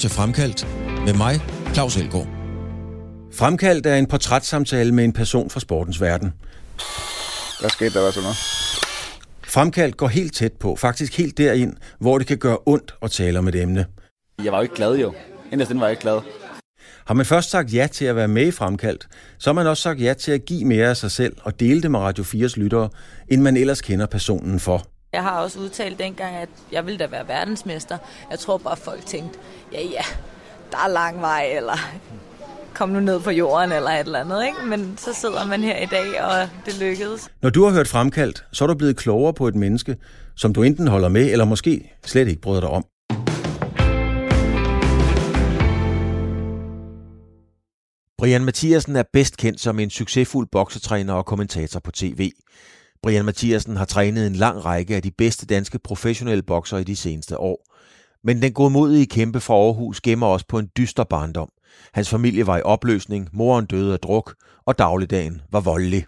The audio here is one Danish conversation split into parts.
til Fremkaldt med mig, Claus Elgaard. Fremkaldt er en portrætssamtale med en person fra sportens verden. Hvad skete der, hvad så noget? Fremkaldt går helt tæt på, faktisk helt derind, hvor det kan gøre ondt at tale om et emne. Jeg var jo ikke glad jo. Inderst var jeg ikke glad. Har man først sagt ja til at være med i Fremkaldt, så har man også sagt ja til at give mere af sig selv og dele det med Radio 4's lyttere, end man ellers kender personen for. Jeg har også udtalt dengang, at jeg ville da være verdensmester. Jeg tror bare, folk tænkte, ja ja, der er lang vej, eller kom nu ned på jorden, eller et eller andet. Ikke? Men så sidder man her i dag, og det lykkedes. Når du har hørt Fremkaldt, så er du blevet klogere på et menneske, som du enten holder med, eller måske slet ikke bryder dig om. Brian Mathiasen er bedst kendt som en succesfuld boksetræner og kommentator på tv. Brian Mathiasen har trænet en lang række af de bedste danske professionelle bokser i de seneste år. Men den godmodige kæmpe fra Aarhus gemmer også på en dyster barndom. Hans familie var i opløsning, moren døde af druk, og dagligdagen var voldelig.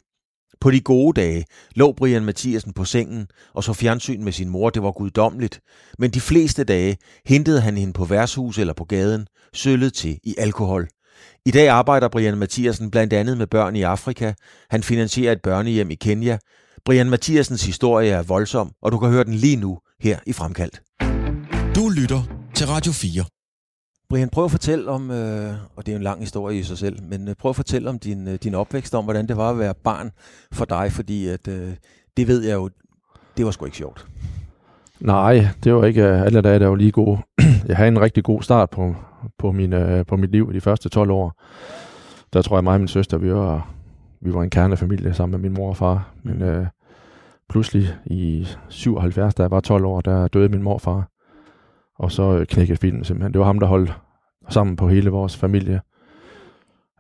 På de gode dage lå Brian Mathiasen på sengen og så fjernsyn med sin mor, det var guddommeligt. Men de fleste dage hentede han hende på værtshus eller på gaden, søllet til i alkohol. I dag arbejder Brian Mathiasen blandt andet med børn i Afrika. Han finansierer et børnehjem i Kenya. Brian Mathiasens historie er voldsom, og du kan høre den lige nu her i Fremkaldt. Du lytter til Radio 4. Brian, prøv at fortælle om, øh, og det er en lang historie i sig selv, men øh, prøv at fortælle om din, øh, din opvækst, om hvordan det var at være barn for dig, fordi at, øh, det ved jeg jo, det var sgu ikke sjovt. Nej, det var ikke øh, alle dage, der var lige gode. Jeg havde en rigtig god start på, på, min, øh, på mit liv i de første 12 år. Der tror jeg mig og min søster, vi var, vi var en kernefamilie sammen med min mor og far. Men øh, pludselig i 77, da jeg var 12 år, der døde min morfar. Og så øh, knækkede filmen simpelthen. Det var ham, der holdt sammen på hele vores familie.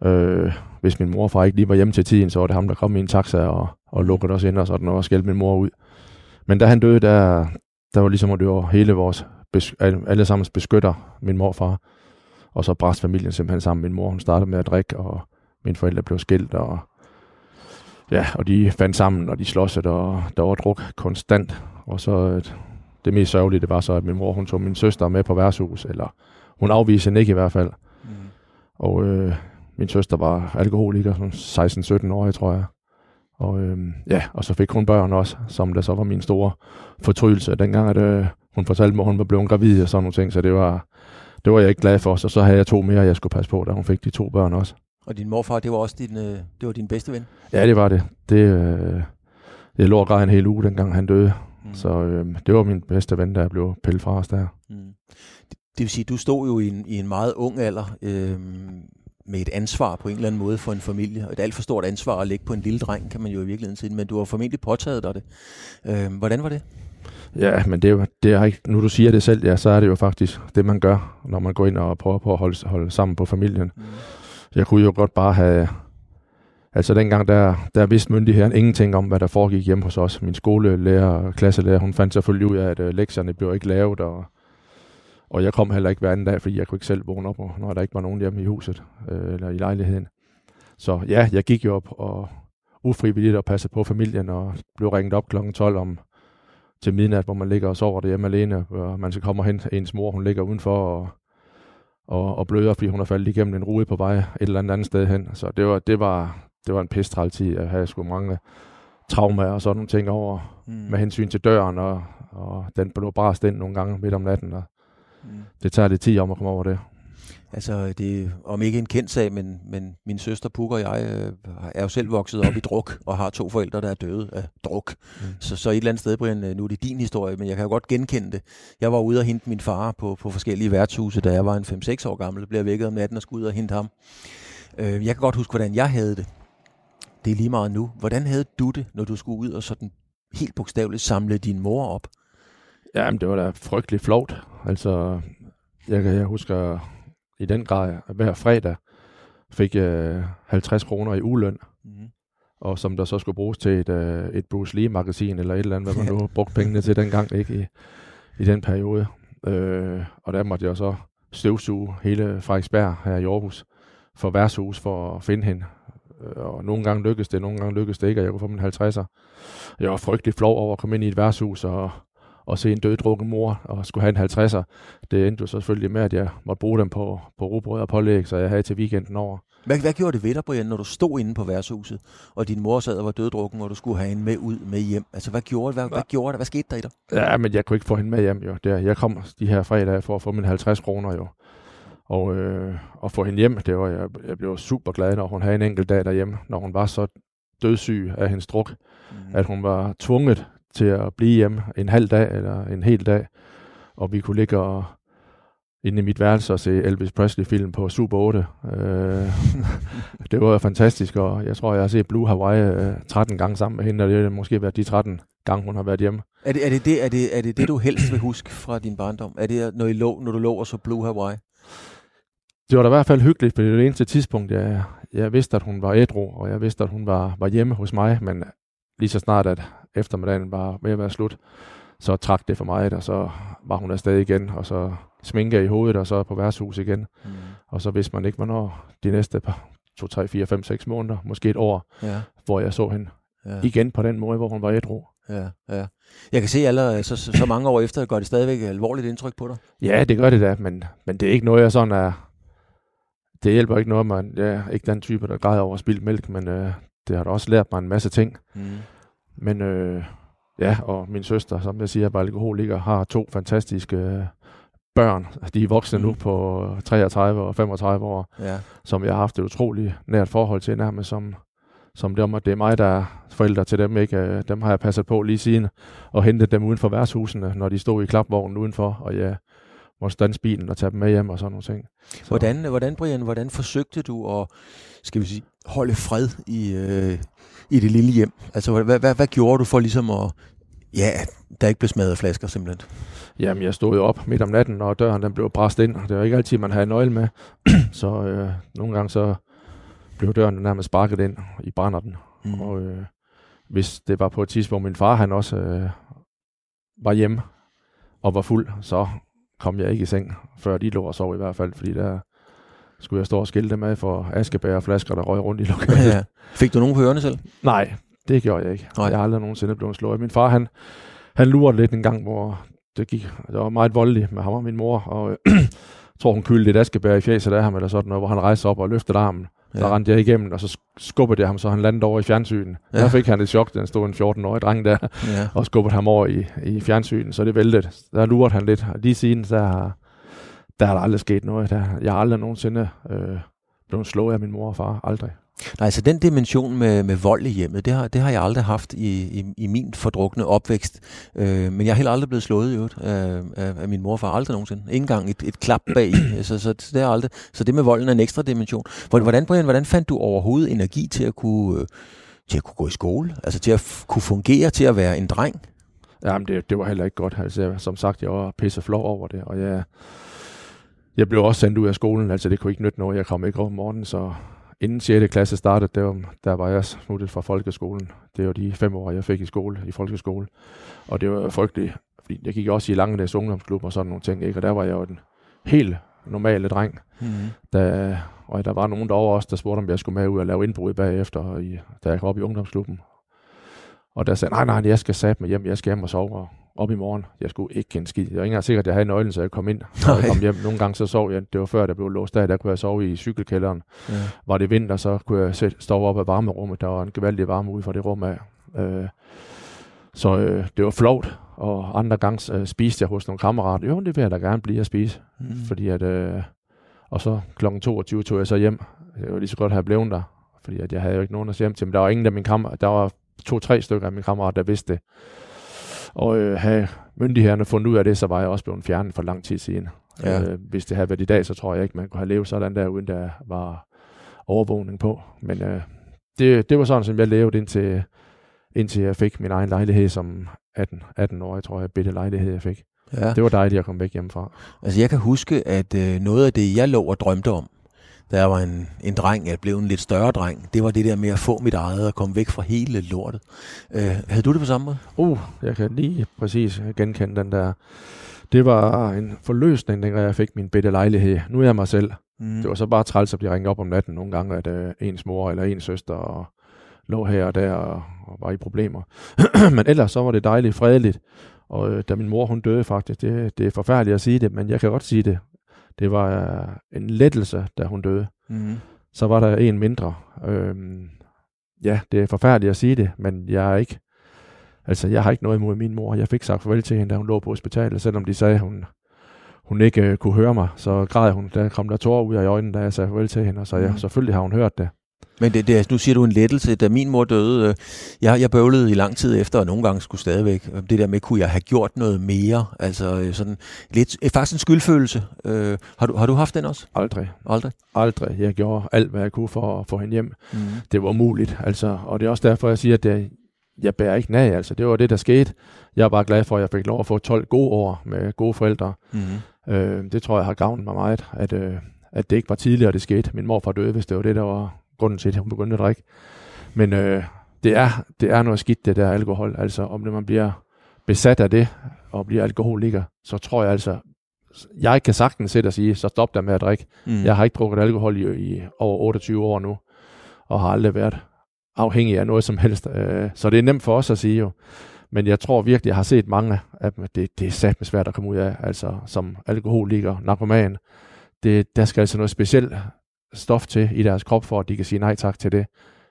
Øh, hvis min mor og far ikke lige var hjemme til tiden, så var det ham, der kom i en taxa og, og lukkede os ind og sådan og skældte min mor ud. Men da han døde, der, der var ligesom, at det var hele vores, alle sammen beskytter, min morfar. Og så brast familien simpelthen sammen. Min mor, hun startede med at drikke, og mine forældre blev skilt, og ja, og de fandt sammen, og de slåsede, og der var druk konstant. Og så et, det mest sørgelige, det var så, at min mor, hun tog min søster med på værtshus, eller hun afviste hende ikke i hvert fald. Mm. Og øh, min søster var alkoholiker, som 16-17 år, tror jeg. Og øh, ja, og så fik hun børn også, som der så var min store fortrydelse. Dengang, at øh, hun fortalte mig, at hun var blevet gravid og sådan nogle ting, så det var, det var jeg ikke glad for. Så så havde jeg to mere, jeg skulle passe på, da hun fik de to børn også. Og din morfar, det var også din, øh, det var din bedste ven? Ja, det var det. Det, øh, jeg lå og en hel uge, dengang han døde. Mm. Så øh, det var min bedste ven, der blev pillet fra os der. Mm. Det, det vil sige, du stod jo i en, i en meget ung alder øh, med et ansvar på en eller anden måde for en familie. Og et alt for stort ansvar at lægge på en lille dreng, kan man jo i virkeligheden sige. Men du har formentlig påtaget dig det. Øh, hvordan var det? Ja, men det det er ikke, nu du siger det selv, ja, så er det jo faktisk det, man gør, når man går ind og prøver på at holde, holde sammen på familien. Mm. Jeg kunne jo godt bare have... Altså dengang, der, der vidste myndigheden ingenting om, hvad der foregik hjemme hos os. Min skolelærer og klasselærer, hun fandt selvfølgelig ud af, at øh, lektierne blev ikke lavet, og, og jeg kom heller ikke hver anden dag, fordi jeg kunne ikke selv vågne op, når der ikke var nogen hjemme i huset øh, eller i lejligheden. Så ja, jeg gik jo op og ufrivilligt og passede på familien, og blev ringet op kl. 12 om til midnat, hvor man ligger og sover derhjemme alene, og man så kommer hen, ens mor, hun ligger udenfor og, og, og bløder, fordi hun er faldet igennem en rude på vej et eller andet andet sted hen. Så det var, det var, det var en pistral tid at have sgu mange traumer og sådan nogle ting over mm. med hensyn til døren, og, og den blev bare stændt nogle gange midt om natten, og mm. det tager lidt tid om at komme over det. Altså, det er om ikke en kendt sag, men, men min søster Puk og jeg øh, er jo selv vokset op i druk, og har to forældre, der er døde af druk. Mm. Så, så et eller andet sted, Brian, øh, nu er det din historie, men jeg kan jo godt genkende det. Jeg var ude og hente min far på, på forskellige værtshuse, da jeg var en 5-6 år gammel, blev vækket om natten og skulle ud og hente ham. Øh, jeg kan godt huske, hvordan jeg havde det. Det er lige meget nu. Hvordan havde du det, når du skulle ud og sådan helt bogstaveligt samle din mor op? Jamen, det var da frygteligt flot. Altså, jeg, jeg husker i den grad, hver fredag fik jeg 50 kroner i uløn, mm. og som der så skulle bruges til et, uh, et Bruce Lee-magasin, eller et eller andet, hvad man nu brugte pengene til dengang, ikke i, i den periode. Uh, og der måtte jeg så støvsuge hele Frederiksberg her i Aarhus for værtshus for at finde hende. Uh, og nogle gange lykkedes det, nogle gange lykkedes det ikke, og jeg kunne få min 50'er. Jeg var frygtelig flov over at komme ind i et værtshus og, at se en døddrukken mor og skulle have en 50'er. Det endte jo så selvfølgelig med, at jeg måtte bruge dem på, på rugbrød og pålæg, så jeg havde til weekenden over. Hvad, hvad gjorde det ved dig, Brian, når du stod inde på værtshuset, og din mor sad og var døddrukken, og du skulle have hende med ud med hjem? Altså, hvad gjorde, hvad, hvad gjorde det? Hvad skete der i dig? Ja, men jeg kunne ikke få hende med hjem, jo. Der, jeg kom de her fredage for at få mine 50 kroner, jo. Og, øh, og få hende hjem, det var, jeg, jeg blev super glad, når hun havde en enkelt dag derhjemme, når hun var så dødssyg af hendes druk, mm. at hun var tvunget til at blive hjemme en halv dag eller en hel dag, og vi kunne ligge og, inde i mit værelse og se Elvis Presley-film på Super 8. Øh, det var fantastisk, og jeg tror, jeg har set Blue Hawaii øh, 13 gange sammen med hende, og det har måske været de 13 gange, hun har været hjemme. Er det er det, det, er det, er det, det, du helst vil huske fra din barndom? Er det, når, I lå, når du lå og så Blue Hawaii? Det var da i hvert fald hyggeligt, for det var det eneste tidspunkt, jeg, jeg vidste, at hun var ædru, og jeg vidste, at hun var, var hjemme hos mig, men lige så snart, at eftermiddagen var ved at være slut, så trak det for mig, og så var hun afsted igen, og så sminke i hovedet, og så på værtshus igen. Mm. Og så vidste man ikke, hvornår de næste par, 2, 3, 4, 5, 6 måneder, måske et år, ja. hvor jeg så hende ja. igen på den måde, hvor hun var ædru. Ja, ja. Jeg kan se allerede, så, så, mange år efter, gør det stadigvæk alvorligt indtryk på dig. Ja, det gør det da, men, men det er ikke noget, jeg sådan er... Det hjælper ikke noget, man er ikke den type, der græder over spildt mælk, men øh, det har da også lært mig en masse ting. Mm. Men øh, ja, og min søster, som jeg siger, er alkoholiker, har to fantastiske øh, børn. De er voksne mm. nu på 33 og 35 år, ja. som jeg har haft et utroligt nært forhold til, nærmest som, som det om, at det er mig, der er forældre til dem. Ikke? Dem har jeg passet på lige siden, og hentet dem uden for værtshusene, når de stod i klapvognen udenfor, og jeg måtte stands bilen og tage dem med hjem og sådan nogle ting. Så. Hvordan, hvordan, Brian, hvordan forsøgte du at skal vi sige, holde fred i, øh, i det lille hjem? Altså, hvad, hvad, hvad gjorde du for ligesom at, ja, der ikke blev smadret flasker simpelthen? Jamen, jeg stod jo op midt om natten, og døren den blev bræst ind. Det var ikke altid, man havde nøgle med. så øh, nogle gange så blev døren nærmest sparket ind i den. Mm. Og øh, hvis det var på et tidspunkt, min far han også øh, var hjemme og var fuld, så kom jeg ikke i seng, før de lå og sov i hvert fald, fordi der skulle jeg stå og skilte med for askebær og flasker, der røg rundt i lokalet. Ja, ja. Fik du nogen på ørerne selv? Nej, det gjorde jeg ikke. Nej. Jeg har aldrig nogensinde blevet slået. Min far, han, han lurede lidt en gang, hvor det gik, det var meget voldeligt med ham og min mor, og jeg tror, hun kyldte et askebær i fjeset af ham, eller sådan noget, hvor han rejste op og løftede armen. Ja. Så rendte jeg igennem, og så skubbede jeg ham, så han landede over i fjernsynet. Ja. Der fik han et chok, den stod en 14-årig dreng der, ja. og skubbede ham over i, i fjernsynet, så det væltede. Der lurede han lidt. Og lige siden, der har der, der aldrig sket noget. Der, jeg har aldrig nogensinde øh, blevet slået af min mor og far. Aldrig. Nej, så den dimension med, med vold i hjemmet, det har, det har jeg aldrig haft i, i, i min fordrukne opvækst. Øh, men jeg har heller aldrig blevet slået i øvrigt af, af, af min mor og far. Aldrig nogensinde. Ingen gang et, et klap bag. så, så, det er aldrig. så det med volden er en ekstra dimension. Hvordan, Brian, hvordan fandt du overhovedet energi til at kunne, øh, til at kunne gå i skole? Altså til at kunne fungere, til at være en dreng? Jamen, det, det var heller ikke godt. Altså, som sagt, jeg var pisse flov over det, og jeg, jeg blev også sendt ud af skolen. Altså, det kunne ikke nytte noget. Jeg kom ikke om morgenen, så inden 6. klasse startede, der, var, der var jeg smuttet fra folkeskolen. Det var de fem år, jeg fik i skole, i folkeskole. Og det var frygteligt, fordi jeg gik også i Langedags ungdomsklub og sådan nogle ting, ikke? og der var jeg jo den helt normale dreng. Mm-hmm. Da, og der var nogen derovre også, der spurgte, om jeg skulle med ud og lave indbrud bagefter, i, da jeg kom op i ungdomsklubben. Og der sagde nej, nej, jeg skal sætte mig hjem, jeg skal hjem og sove op i morgen. Jeg skulle ikke kende skid. Jeg var ikke engang sikker, at jeg havde nøglen, så jeg kom ind. Og jeg kom hjem. Nogle gange så sov jeg, det var før, der blev låst af, der kunne jeg sove i cykelkælderen. Ja. Var det vinter, så kunne jeg stå op af varmerummet. Der var en gevaldig varme ude fra det rum af. Øh, så øh, det var flot, og andre gange øh, spiste jeg hos nogle kammerater. Jo, det vil jeg da gerne blive at spise. Mm. Fordi at, øh, og så kl. 22 tog jeg så hjem. Jeg var lige så godt have blevet der, fordi at jeg havde jo ikke nogen at hjem til. Men der var ingen af mine kammerater, der var to-tre stykker af mine kammerater, der vidste det. Og øh, have myndighederne fundet ud af det, så var jeg også blevet fjernet for lang tid siden. Ja. Øh, hvis det havde været i dag, så tror jeg ikke, man kunne have levet sådan der, uden der var overvågning på. Men øh, det, det var sådan, som jeg levede indtil, indtil jeg fik min egen lejlighed som 18, 18 år, jeg tror jeg, bitte lejlighed, jeg fik. Ja. Det var dejligt at komme væk hjemmefra. Altså jeg kan huske, at øh, noget af det, jeg lå og drømte om, da jeg var en, en dreng, jeg blev en lidt større dreng, det var det der med at få mit eget og komme væk fra hele lortet. Øh, havde du det på samme måde? Uh, jeg kan lige præcis genkende den der. Det var en forløsning, dengang jeg fik min bedte lejlighed. Nu er jeg mig selv. Mm. Det var så bare træls at blive ringet op om natten nogle gange, at uh, ens mor eller ens søster og lå her og der og, og var i problemer. Men ellers så var det dejligt fredeligt Og øh, da min mor hun døde faktisk, det, det er forfærdeligt at sige det, men jeg kan godt sige det. Det var øh, en lettelse, da hun døde. Mm. Så var der en mindre. Øhm, ja, det er forfærdeligt at sige det, men jeg er ikke, altså jeg har ikke noget imod min mor. Jeg fik sagt farvel til hende, da hun lå på hospitalet, selvom de sagde, at hun, hun ikke øh, kunne høre mig, så græd hun, der kom der tårer ud af øjnene, da jeg sagde farvel til hende, og så ja, Mm. selvfølgelig har hun hørt det. Men det, det, nu siger du en lettelse. Da min mor døde, øh, jeg, jeg bøvlede i lang tid efter, og nogle gange skulle stadigvæk. øh, Det der med, kunne jeg have gjort noget mere? Altså øh, sådan lidt, øh, faktisk en skyldfølelse. Øh, har, du, har du haft den også? Aldrig, Aldrig? aldrig. Jeg gjorde alt, hvad jeg kunne for at få hende hjem. Mm. Det var umuligt, altså. Og det er også derfor, jeg siger, at det, jeg bærer ikke nag, altså. Det var det, der skete. Jeg er bare glad for, at jeg fik lov at få 12 gode år med gode forældre. Mm. Øh, det tror jeg har gavnet mig meget, at, øh, at det ikke var tidligere, det skete. Min morfar døde, hvis det var det, der var grunden til, at hun begyndte at drikke. Men øh, det, er, det er noget skidt, det der alkohol. Altså, om det man bliver besat af det, og bliver alkoholiker, så tror jeg altså, jeg kan sagtens sætte og sige, så stop der med at drikke. Mm. Jeg har ikke drukket alkohol i, i over 28 år nu, og har aldrig været afhængig af noget som helst. Øh, Så det er nemt for os at sige jo. Men jeg tror virkelig, jeg har set mange af dem, det, det er satme svært at komme ud af, altså som alkoholiker, narkoman. Det, der skal altså noget specielt stof til i deres krop, for at de kan sige nej tak til det.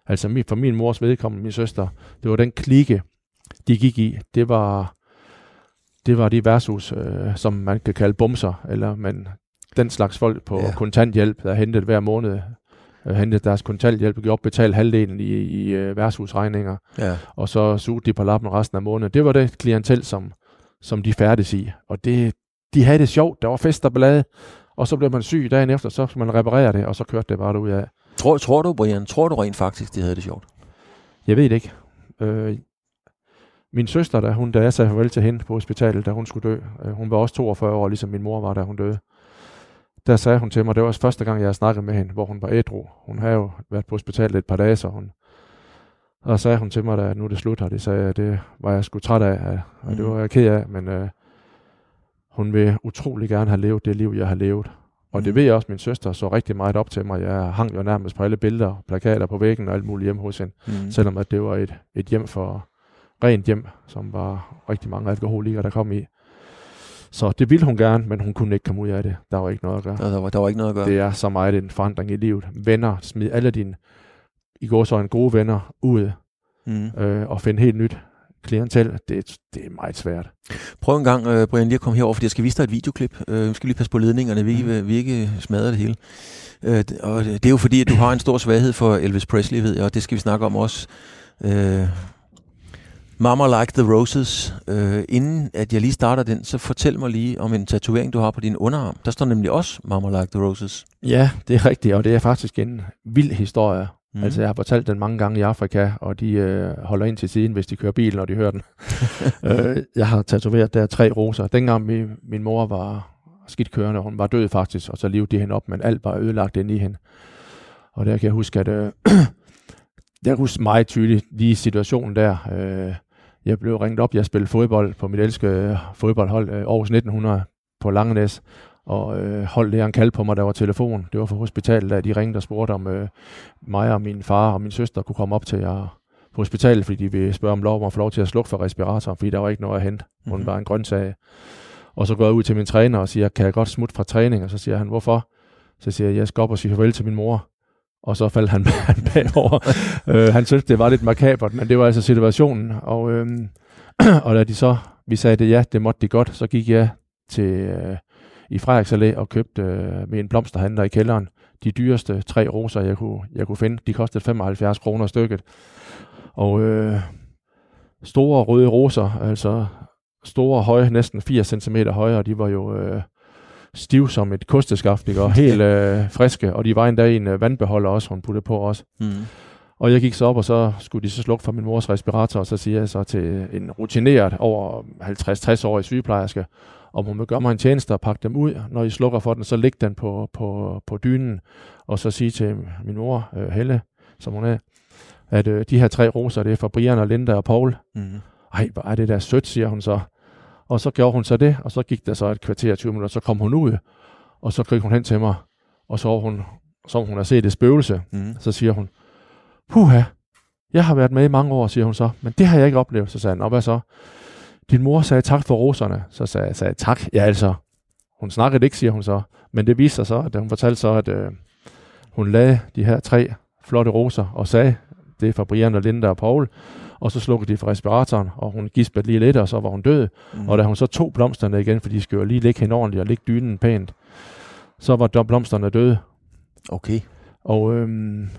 Altså min- for min mors vedkommende, min søster, det var den klike, de gik i. Det var, det var de versus, øh, som man kan kalde bumser, eller men den slags folk på Ja. kontanthjælp, der hentede hver måned, øh, hentede deres kontanthjælp og gjorde betale halvdelen i, i øh, værtshusregninger, Ja. og så sugede de på lappen resten af måneden. Det var det klientel, som, som de færdes i. Og det, de havde det sjovt. Der var fest og ballade, og så blev man syg dagen efter, så skulle man reparere det, og så kørte det bare ud af. Tror, tror du, Brian, tror du rent faktisk, de havde det sjovt? Jeg ved det ikke. Øh, min søster, da, hun, da jeg sagde farvel til hende på hospitalet, da hun skulle dø, øh, hun var også 42 år, ligesom min mor var, da hun døde. Der sagde hun til mig, det var også første gang, jeg snakket med hende, hvor hun var ædru. Hun havde jo været på hospitalet et par dage, så hun... Og så sagde hun til mig, at nu er det slut, og det sagde jeg, det var jeg sgu træt af, og det Mhm. var jeg ked af, men øh, hun vil utrolig gerne have levet det liv, jeg har levet. Og det Mhm. ved jeg også, min søster så rigtig meget op til mig. Jeg hang jo nærmest på alle billeder, plakater på væggen og alt muligt hjemme hos hende Mm. selvom at det var et, et hjem for rent hjem, som var rigtig mange alkoholikere, der kom i. Så det ville hun gerne, men hun kunne ikke komme ud af det. Der var ikke noget at gøre. Der, der, var, der var ikke noget at gøre. Det er så meget en forandring i livet. Venner, smid alle dine, i går så en gode venner ud, Mm. øh, og finde helt nyt klientel. Det, det er meget svært. Prøv en gang, uh, Brian, lige at komme herover, fordi jeg skal vise dig et videoklip. Uh, vi skal lige passe på ledningerne, vi, Mm. vi ikke smadrer det hele. Uh, og det er jo fordi, at du har en stor svaghed for Elvis Presley, ved jeg, og det skal vi snakke om også. Uh, Mama Like the Roses. Uh, inden at jeg lige starter den, så fortæl mig lige om en tatovering, du har på din underarm. Der står nemlig også Mama Like the Roses. Ja, det er rigtigt, og det er faktisk en vild historie. Mm. Altså, jeg har fortalt den mange gange i Afrika, og de øh, holder ind til siden, hvis de kører bil, når de hører den. øh, jeg har tatoveret der tre roser. Dengang min, min mor var skidt kørende, hun var død faktisk, og så levede de hende op, men alt var ødelagt inde i hende. Og der kan jeg huske, at øh, jeg kan huske meget tydeligt lige situationen der. Øh, jeg blev ringet op, jeg spillede fodbold på mit elskede fodboldhold øh, Aarhus 1900 på Langenæs, og øh, holdlægeren kaldte på mig, der var telefon. Det var fra hospitalet, da de ringede og spurgte, om øh, mig og min far og min søster kunne komme op til jer på hospitalet, fordi de ville spørge om lov om at få lov til at slukke for respiratoren, fordi der var ikke noget at hente. Hun Mhm. var en grøntsag. Og så går jeg ud til min træner og siger, kan jeg godt smutte fra træning? Og så siger han, hvorfor? Så siger jeg, jeg skal op og sige farvel til min mor. Og så faldt han, han bagover. øh, han synes, det var lidt makabert, men det var altså situationen. Og, øh, og da de så, vi sagde det, ja, det måtte de godt, så gik jeg til, øh, i Frederiks og købte øh, med en blomsterhandler i kælderen de dyreste tre roser, jeg kunne, jeg kunne finde. De kostede 75 kroner stykket. Og øh, store røde roser, altså store, høje, næsten 80 cm høje, og de var jo øh, stiv som et kosteskaft, ikke? og helt øh, friske, og de var endda i en øh, vandbeholder også, hun puttede på også. Mm. Og jeg gik så op, og så skulle de så slukke for min mors respirator, og så siger jeg så til en rutineret over 50-60-årig sygeplejerske, om hun vil gøre mig en tjeneste og pakke dem ud. Når I slukker for den, så læg den på, på, på dynen, og så sige til min mor, øh, Helle, som hun er, at øh, de her tre roser, det er fra Brian og Linda og Paul. Mm. Ej, hvor er det der sødt, siger hun så. Og så gjorde hun så det, og så gik der så et kvarter 20 minutter, så kom hun ud, og så gik hun hen til mig, og så hun, som hun har set et spøgelse, Mm. så siger hun, puha, jeg har været med i mange år, siger hun så, men det har jeg ikke oplevet. Så sagde han, og hvad så? Din mor sagde tak for roserne. Så sagde jeg, sagde, tak. Ja, altså, hun snakkede ikke, siger hun så. Men det viste sig så, at hun fortalte så, at øh, hun lagde de her tre flotte roser og sagde, det er fra Brian og Linda og Paul, og så slukkede de for respiratoren, og hun gispede lige lidt, og så var hun død. Mm. Og da hun så tog blomsterne igen, for de skal jo lige ligge hende ordentligt og ligge dynen pænt, så var de blomsterne døde. Okay. Og øhm,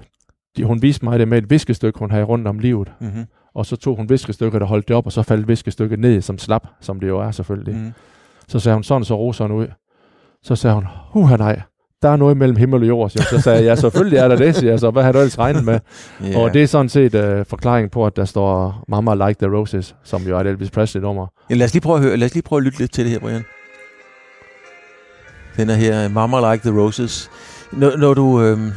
de, hun viste mig det med et viskestykke, hun havde rundt om livet. Mm-hmm. Og så tog hun viskestykket og holdt det op, og så faldt viskestykket ned som slap, som det jo er selvfølgelig. Mm. Så sagde hun, sådan så roserne ud. Så sagde hun, huha nej, der er noget mellem himmel og jord. siger hun. Så sagde jeg, ja, selvfølgelig er der det, siger jeg så. Hvad har du ellers regnet med? Yeah. Og det er sådan set uh, forklaringen på, at der står Mama Like the Roses, som jo er et Elvis Presley-nummer. Ja, lad os lige prøve at høre, lad os lige prøve at lytte lidt til det her, Brian. Den er her, Mama Like the Roses. Når, når du... Øhm,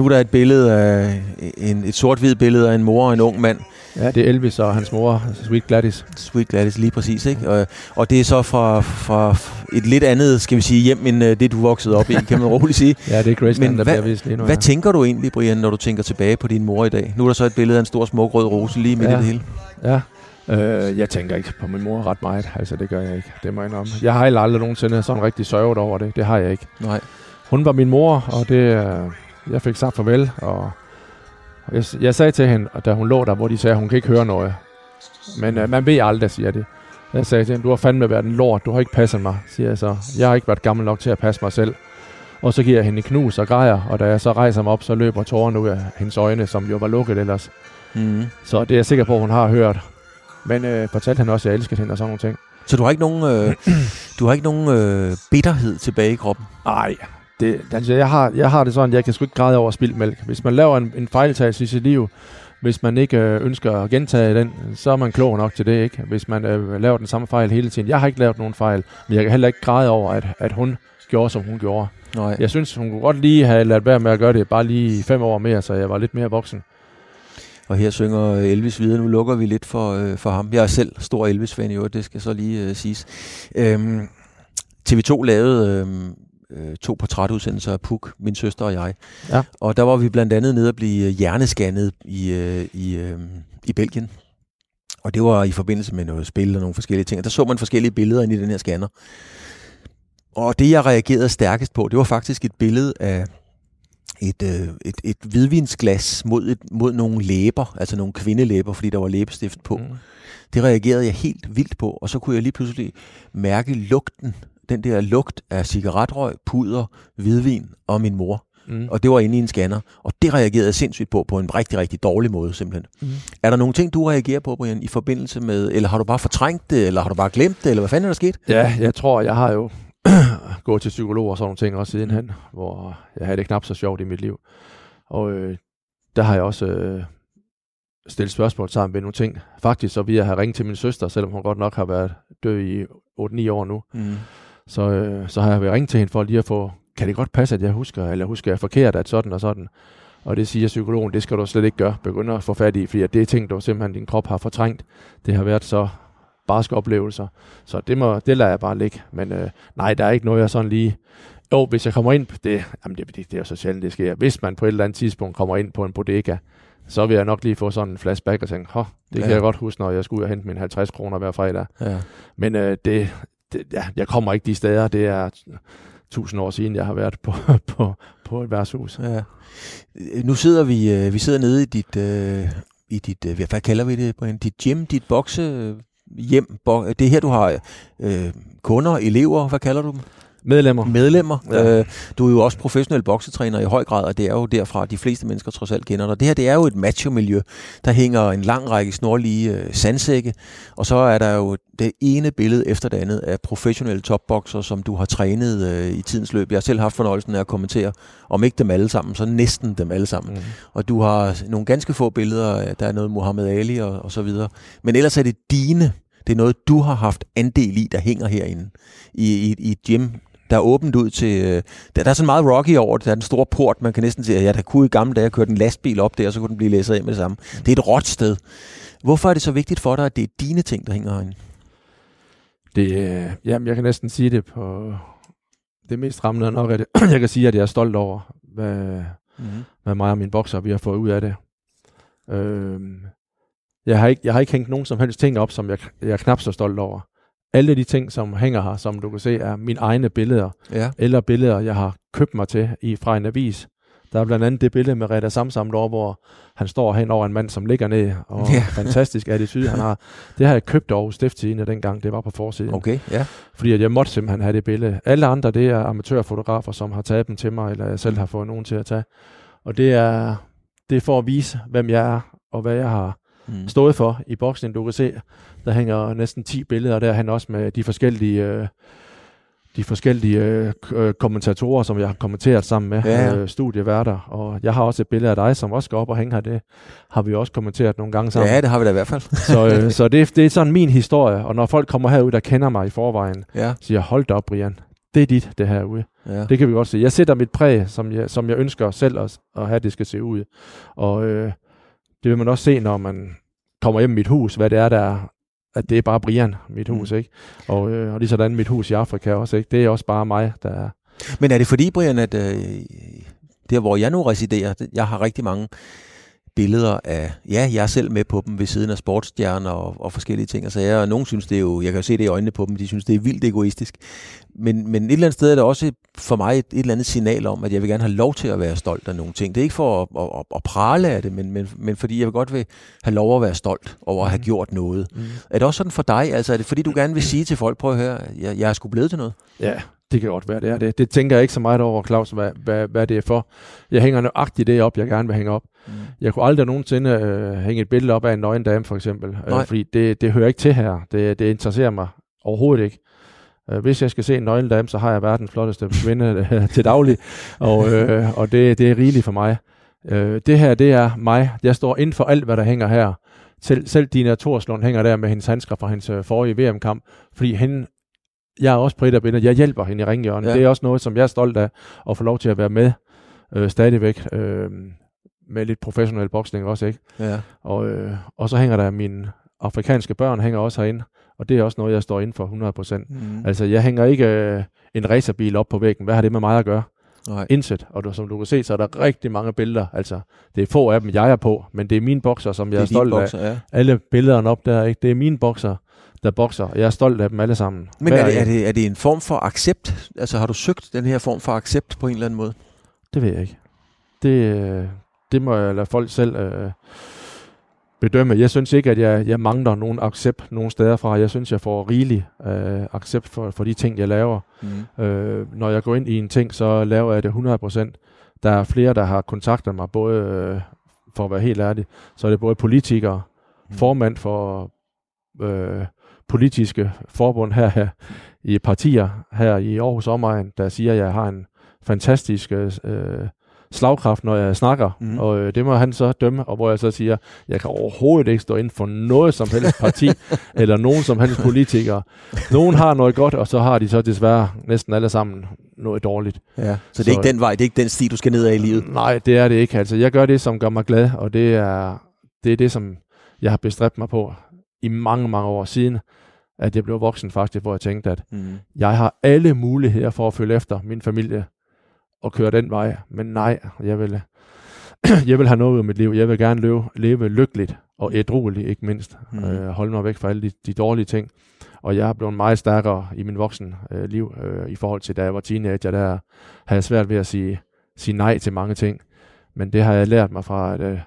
nu er der et billede af en, et sort-hvid billede af en mor og en ung mand. Ja, det er Elvis og hans mor, Sweet Gladys. Sweet Gladys, lige præcis, ikke? Og, og det er så fra, fra et lidt andet, skal vi sige, hjem, end uh, det, du voksede op i, kan man roligt sige. Ja, det er Graceland, der hvad, bliver vist lige nu. Hvad ja. tænker du egentlig, Brian, når du tænker tilbage på din mor i dag? Nu er der så et billede af en stor smuk rød rose lige midt Ja. i det hele. Ja. Øh, jeg tænker ikke på min mor ret meget. Altså, det gør jeg ikke. Det må jeg indrømme. Jeg har heller aldrig nogensinde sådan rigtig sørget over det. Det har jeg ikke. Nej. Hun var min mor, og det, øh, jeg fik sagt farvel. Og jeg, jeg sagde til hende, da hun lå der, hvor de sagde, at hun kan ikke høre noget. Men øh, man ved aldrig, siger de. Jeg sagde til hende, du har fandme været en lort. Du har ikke passet mig, siger jeg så. Jeg har ikke været gammel nok til at passe mig selv. Og så giver jeg hende en knus og græder, og da jeg så rejser mig op, så løber tårerne ud af hendes øjne, som jo var lukket ellers. Mm. Så det er jeg sikker på, hun har hørt. Men øh, fortalte han også, at jeg elskede hende og sådan nogle ting. Så du har ikke nogen, øh, du har ikke nogen øh, bitterhed tilbage i kroppen? Nej, det, altså, jeg, har, jeg har det sådan, jeg kan sgu ikke græde over spildt mælk. Hvis man laver en, en fejltagelse i sit liv, hvis man ikke øh, ønsker at gentage den, så er man klog nok til det, ikke? Hvis man øh, laver den samme fejl hele tiden. Jeg har ikke lavet nogen fejl, men jeg kan heller ikke græde over, at, at hun gjorde, som hun gjorde. Nej. Jeg synes, hun kunne godt lige have ladet være med at gøre det bare lige fem år mere, så jeg var lidt mere voksen. Og her synger Elvis videre. Nu lukker vi lidt for, øh, for ham. Jeg er selv stor Elvis-fan i øvrigt, det skal så lige øh, siges. Øhm, TV2 lavede øhm, øh, to portrætudsendelser af Puk, min søster og jeg. Ja. Og der var vi blandt andet nede at blive øh, hjernescannet i, øh, i, øh, i Belgien. Og det var i forbindelse med noget spil og nogle forskellige ting. Og der så man forskellige billeder ind i den her scanner. Og det, jeg reagerede stærkest på, det var faktisk et billede af et, øh, et, et hvidvinsglas mod, et, mod nogle læber, altså nogle kvindelæber, fordi der var læbestift på. Mm. Det reagerede jeg helt vildt på, og så kunne jeg lige pludselig mærke lugten, den der lugt af cigaretrøg, puder, hvidvin og min mor. Mm. Og det var inde i en scanner, og det reagerede jeg sindssygt på, på en rigtig, rigtig dårlig måde simpelthen. Mm. Er der nogle ting, du reagerer på, Brian, i forbindelse med, eller har du bare fortrængt det, eller har du bare glemt det, eller hvad fanden er der sket? Ja, jeg tror, jeg har jo gået til psykolog og sådan nogle ting også sidenhen, hvor jeg havde det knap så sjovt i mit liv. Og øh, der har jeg også øh, stillet spørgsmål sammen ved nogle ting. Faktisk så vi har ringet til min søster, selvom hun godt nok har været død i 8-9 år nu. Mm. Så, øh, så har jeg ringet til hende for lige at få, kan det godt passe, at jeg husker, eller husker jeg forkert, at sådan og sådan. Og det siger psykologen, det skal du slet ikke gøre. Begynder at få fat i, fordi det er ting, du simpelthen din krop har fortrængt. Det har været så barske oplevelser. Så det, må, det lader jeg bare ligge. Men øh, nej, der er ikke noget, jeg sådan lige... Jo, hvis jeg kommer ind på det, jamen det, det, det er jo så sjældent, det sker. Hvis man på et eller andet tidspunkt kommer ind på en bodega, så vil jeg nok lige få sådan en flashback og tænke, Hå, det ja. kan jeg godt huske, når jeg skulle ud og hente mine 50 kroner hver fredag. Ja. Men øh, det, det, ja, jeg kommer ikke de steder. Det er tusind år siden, jeg har været på, på, på et værtshus. Ja. Nu sidder vi, øh, vi sidder nede i dit, øh, i dit øh, hvad kalder vi det, Brian? Dit gym, dit bokse hjem. Det er her, du har øh, kunder, elever, hvad kalder du dem? Medlemmer. Medlemmer. Ja. Øh, du er jo også professionel boksetræner i høj grad, og det er jo derfra, de fleste mennesker trods alt kender dig. Det her, det er jo et macho-miljø. Der hænger en lang række snorlige øh, sandsække, og så er der jo det ene billede efter det andet af professionelle topbokser, som du har trænet øh, i tidens løb. Jeg har selv haft fornøjelsen af at kommentere, om ikke dem alle sammen, så næsten dem alle sammen. Mm. Og du har nogle ganske få billeder, af- der er noget Muhammad Ali og, og så videre. Men ellers er det dine, det er noget, du har haft andel i, der hænger herinde i, i, i et gym, der er åbent ud til... øh, Der, der er sådan meget rocky over det. Der er den store port, man kan næsten sige, at jeg der kunne i gamle dage køre en lastbil op der, så kunne den blive læsset af med det samme. Det er et råt sted. Hvorfor er det så vigtigt for dig, at det er dine ting, der hænger herinde? Det, øh, jamen, jeg kan næsten sige det på det mest rammende er nok, at jeg kan sige, at jeg er stolt over, hvad, Mm-hmm. hvad mig og min bokser, vi har fået ud af det. Øhm, Jeg har, ikke, jeg har ikke hængt nogen som helst ting op, som jeg, jeg er knap så stolt over. Alle de ting, som hænger her, som du kan se, er mine egne billeder, Ja. eller billeder, jeg har købt mig til i, fra en avis. Der er blandt andet det billede med Reda Samsam derovre, hvor han står hen over en mand, som ligger ned, og Ja. ja. fantastisk attitude han har. Det har jeg købt over Stiftstidende dengang, det var på forsiden. Okay, ja. Fordi at jeg måtte simpelthen have det billede. Alle andre, det er amatørfotografer, som har taget dem til mig, eller jeg selv har fået nogen til at tage. Og det er, det er for at vise, hvem jeg er, og hvad jeg har Mm. stået for i boksning. Du kan se, der hænger næsten 10 billeder der, han også med de forskellige, øh, de forskellige øh, øh, kommentatorer, som jeg har kommenteret sammen med, Ja, ja. øh, studieværter. Og jeg har også et billede af dig, som også skal op og hænge her. Det har vi også kommenteret nogle gange sammen. Ja, det har vi da i hvert fald. Så, øh, så det, det er sådan min historie. Og når folk kommer herud, der kender mig i forvejen, Ja, siger, hold da op, Brian. Det er dit, det herude. ja. Det kan vi godt se. Jeg sætter mit præg, som jeg, som jeg ønsker selv at, at have, det skal se ud. Og øh, det vil man også se, når man kommer hjem i mit hus, hvad det er, der er, at det er bare Brian, mit hus, Mm. ikke? Og, øh, og lige sådan mit hus i Afrika også, ikke? Det er også bare mig, der er... Men er det fordi, Brian, at øh, der hvor jeg nu residerer, jeg har rigtig mange billeder af, ja, jeg er selv med på dem ved siden af sportsstjerner og, og forskellige ting og sager, og nogen synes det er jo, jeg kan jo se det i øjnene på dem, de synes det er vildt egoistisk. Men, men et eller andet sted er det også for mig et, et eller andet signal om, at jeg vil gerne have lov til at være stolt af nogle ting. Det er ikke for at, at, at, at prale af det, men, men, men fordi jeg vil godt vil have lov at være stolt over at have Mhm. gjort noget. Mm. Er det også sådan for dig? Altså er det fordi, du gerne vil sige til folk, prøv at høre, jeg, jeg er sgu blevet til noget? Ja, det kan godt være, det er det. Det tænker jeg ikke så meget over, Claus, hvad, hvad, hvad det er for. Jeg hænger nøjagtigt det op, jeg gerne vil hænge op. Mm. Jeg kunne aldrig nogensinde øh, hænge et billede op af en nøgen dame, for eksempel. Nej. Øh, fordi det, det hører ikke til her. Det, det interesserer mig overhovedet ikke. Øh, hvis jeg skal se en nøgen dame, så har jeg verdens flotteste kvinde øh, til daglig. Og, øh, og det, det er rigeligt for mig. Øh, det her, det er mig. Jeg står inden for alt, hvad der hænger her. Selv, selv Dina Torslund hænger der med hendes handsker fra hendes øh, forrige VM-kamp. Fordi hende, jeg er også på et af. Jeg hjælper hende i ringhjørnet. Ja. Det er også noget, som jeg er stolt af at få lov til at være med øh, stadigvæk. Øh, med lidt professionel boksning også, ikke? Ja. Og, øh, og så hænger der mine afrikanske børn hænger også herinde, og det er også noget, jeg står inden for 100%. Mm. Altså, jeg hænger ikke øh, en racerbil op på væggen. Hvad har det med mig at gøre? Nej. Intet. Og du, som du kan se, så er der rigtig mange billeder. Altså, det er få af dem, jeg er på, men det er mine bokser, som jeg er, det er stolt din af. bokser, ja. Alle billederne op der, ikke? det er mine bokser, der bokser. Jeg er stolt af dem alle sammen. Men er det, er, det, er det en form for accept? Altså har du søgt den her form for accept på en eller anden måde? Det ved jeg ikke. Det, øh, det må jeg lade folk selv øh, bedømme. Jeg synes ikke, at jeg, jeg mangler nogen accept nogen steder fra. Jeg synes, jeg får rigelig øh, accept for, for de ting, jeg laver. Mm. Øh, når jeg går ind i en ting, så laver jeg det 100%. Der er flere, der har kontaktet mig, både øh, for at være helt ærlig, så er det både politikere, Mm. formand for øh, politiske forbund her, her i partier her i Aarhus Omegn, der siger, at jeg har en fantastisk øh, slagkraft, når jeg snakker, mm. og øh, det må han så dømme, og hvor jeg så siger, jeg kan overhovedet ikke stå inden for noget som helst parti, eller nogen som helst politikere. Nogen har noget godt, og så har de så desværre næsten alle sammen noget dårligt. Ja. Så det er Så- ikke den vej, det er ikke den sti, du skal ned ad i livet? Nej, det er det ikke. Altså, jeg gør det, som gør mig glad, og det er det, er det som jeg har bestræbt mig på i mange, mange år siden, at jeg blev voksen faktisk, hvor jeg tænkte, at Mm. jeg har alle muligheder for at følge efter min familie og køre den vej. Men nej, jeg vil, jeg vil have noget ud af mit liv. Jeg vil gerne leve, leve lykkeligt og ædrueligt, ikke mindst. Mm. Mm. Øh, holde mig væk fra alle de, de dårlige ting. Og jeg er blevet meget stærkere i min voksen øh, liv, øh, i forhold til da jeg var teenager. Der havde jeg svært ved at sige, sige nej til mange ting. Men det har jeg lært mig fra, at øh,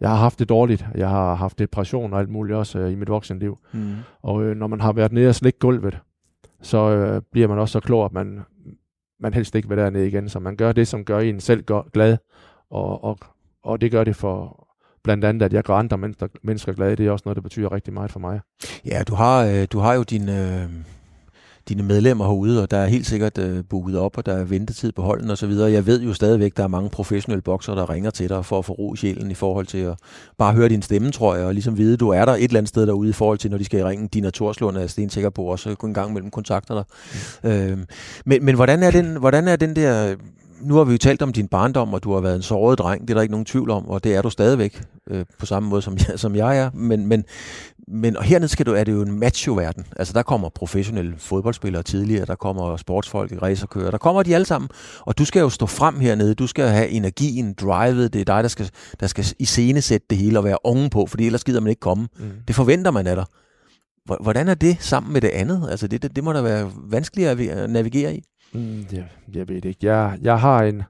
jeg har haft det dårligt. Jeg har haft depression og alt muligt også øh, i mit voksenliv. Mm. Og øh, når man har været nede og slikke gulvet, så øh, bliver man også så klog, at man, man helst ikke vil dernede igen. Så man gør det, som gør en selv glad. Og, og, og det gør det for blandt andet, at jeg gør andre mennesker, mennesker glade. Det er også noget, der betyder rigtig meget for mig. Ja, du har, øh, du har jo din, øh, dine medlemmer herude, og der er helt sikkert øh, booket op, og der er ventetid på holden og så videre. Jeg ved jo stadigvæk, der er mange professionelle bokser, der ringer til dig for at få ro i sjælen i forhold til at bare høre din stemme, tror jeg, og ligesom vide, du er der et eller andet sted derude i forhold til, når de skal ringe. Dina Torslund er stensikker på også en gang mellem kontakter dig. Mm. Øh, men, men hvordan er den, hvordan er den der nu har vi jo talt om din barndom, og du har været en såret dreng, det er der ikke nogen tvivl om, og det er du stadigvæk, øh, på samme måde som jeg, som jeg er. Men, men, men og hernede skal du, er det jo en macho-verden. Altså der kommer professionelle fodboldspillere tidligere, der kommer sportsfolk, racerkører, der kommer de alle sammen. Og du skal jo stå frem hernede, du skal have energien, drivet, det er dig, der skal, der skal iscenesætte det hele og være unge på, fordi ellers gider man ikke komme. Mm. Det forventer man af dig. Hvordan er det sammen med det andet? Altså det, det, det må da være vanskeligere at navigere i. Mm, jeg, jeg ved ikke. Jeg, jeg har en...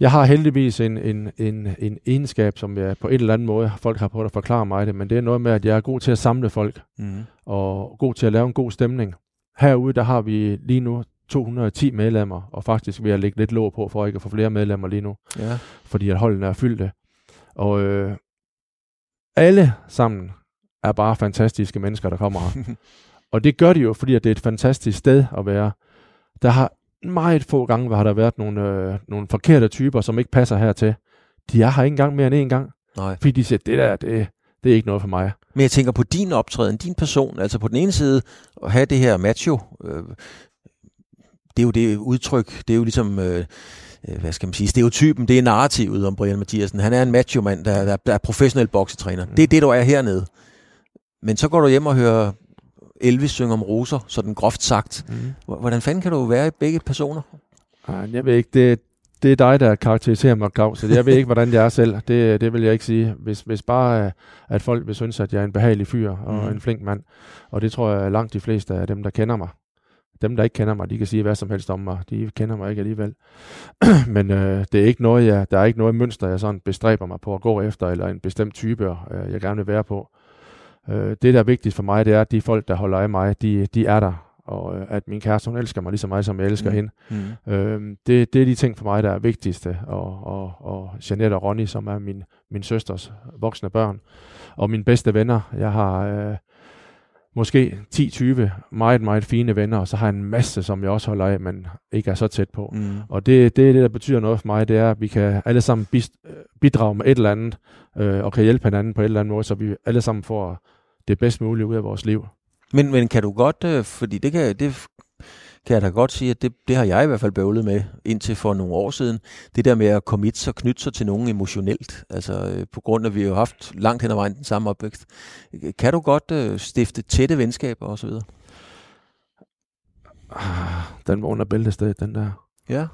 Jeg har heldigvis en, en, en, en egenskab, som jeg på en eller anden måde, folk har prøvet at forklare mig det, men det er noget med, at jeg er god til at samle folk, mm. og god til at lave en god stemning. Herude, der har vi lige nu 210 medlemmer, og faktisk vil jeg lægge lidt låg på, for ikke at få flere medlemmer lige nu, ja. fordi at holdene er fyldte. Og øh, alle sammen er bare fantastiske mennesker, der kommer her. og det gør de jo, fordi at det er et fantastisk sted at være. Der har meget få gange, hvor har der været nogle, øh, nogle forkerte typer, som ikke passer hertil. De er her ikke engang mere end en gang. Nej. Fordi de siger, det der, det, det er ikke noget for mig. Men jeg tænker på din optræden, din person. Altså på den ene side, at have det her macho, øh, det er jo det udtryk, det er jo ligesom... Øh, øh, hvad skal man sige, stereotypen, det er narrativet om Brian Mathiasen. Han er en macho-mand, der, der, der er professionel boksetræner. Mm. Det er det, du er hernede. Men så går du hjem og hører Elvis synge om roser, sådan groft sagt. Mm. Hvordan fanden kan du være i begge personer? Jeg ved ikke, det, det er dig, der karakteriserer mig, Claus. Jeg ved ikke, hvordan jeg er selv. Det, det vil jeg ikke sige. Hvis, hvis bare, at folk vil synes, at jeg er en behagelig fyr og mm. en flink mand. Og det tror jeg langt de fleste af dem, der kender mig. Dem, der ikke kender mig, de kan sige hvad som helst om mig. De kender mig ikke alligevel. Men øh, det er ikke noget, jeg, der er ikke noget mønster, jeg sådan bestræber mig på at gå efter, eller en bestemt type, øh, jeg gerne vil være på. Øh, det, der er vigtigt for mig, det er, at de folk, der holder af mig, de, de er der. Og øh, at min kæreste, hun elsker mig lige så meget, som jeg elsker mm. hende. Mm. Øh, det, det er de ting for mig, der er vigtigste. Og, og, og Jeanette og Ronny, som er min, min søsters voksne børn. Og mine bedste venner. Jeg har øh, måske 10-20 meget, meget fine venner, og så har jeg en masse, som jeg også holder af, men ikke er så tæt på. Mm. Og det, det er det, der betyder noget for mig, det er, at vi kan alle sammen bidrage med et eller andet, øh, og kan hjælpe hinanden på et eller andet måde, så vi alle sammen får det bedst mulige ud af vores liv. Men, men kan du godt, øh, fordi det kan, det kan jeg da godt sige, at det, det har jeg i hvert fald bøvlet med indtil for nogle år siden. Det der med at komme sig, knytte sig til nogen emotionelt, altså øh, på grund af, at vi har haft langt hen ad vejen den samme opvækst. Kan du godt øh, stifte tætte venskaber osv.? Ah, den var under bæltestedet, den der. Ja.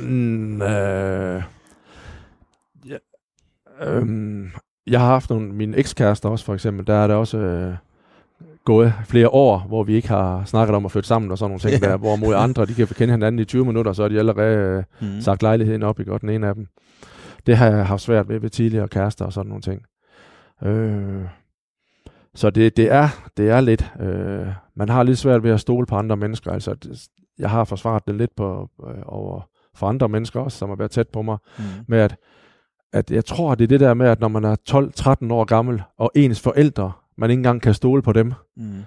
mm, øh, ja. Øhm, jeg har haft nogle, mine ekskærester også for eksempel, der er der også øh, gået flere år, hvor vi ikke har snakket om at flytte sammen og sådan nogle ting yeah. der, hvor mod andre, de kan kende hinanden i 20 minutter, så er de allerede øh, mm. sagt lejligheden op i godt den ene af dem. Det har jeg haft svært ved ved tidligere kærester og sådan nogle ting. Øh, så det, det, er, det er lidt, øh, man har lidt svært ved at stole på andre mennesker. Altså, det, jeg har forsvaret det lidt på, øh, over for andre mennesker også, som har været tæt på mig, mm. med at at jeg tror, det er det der med, at når man er 12-13 år gammel, og ens forældre, man ikke engang kan stole på dem, mm.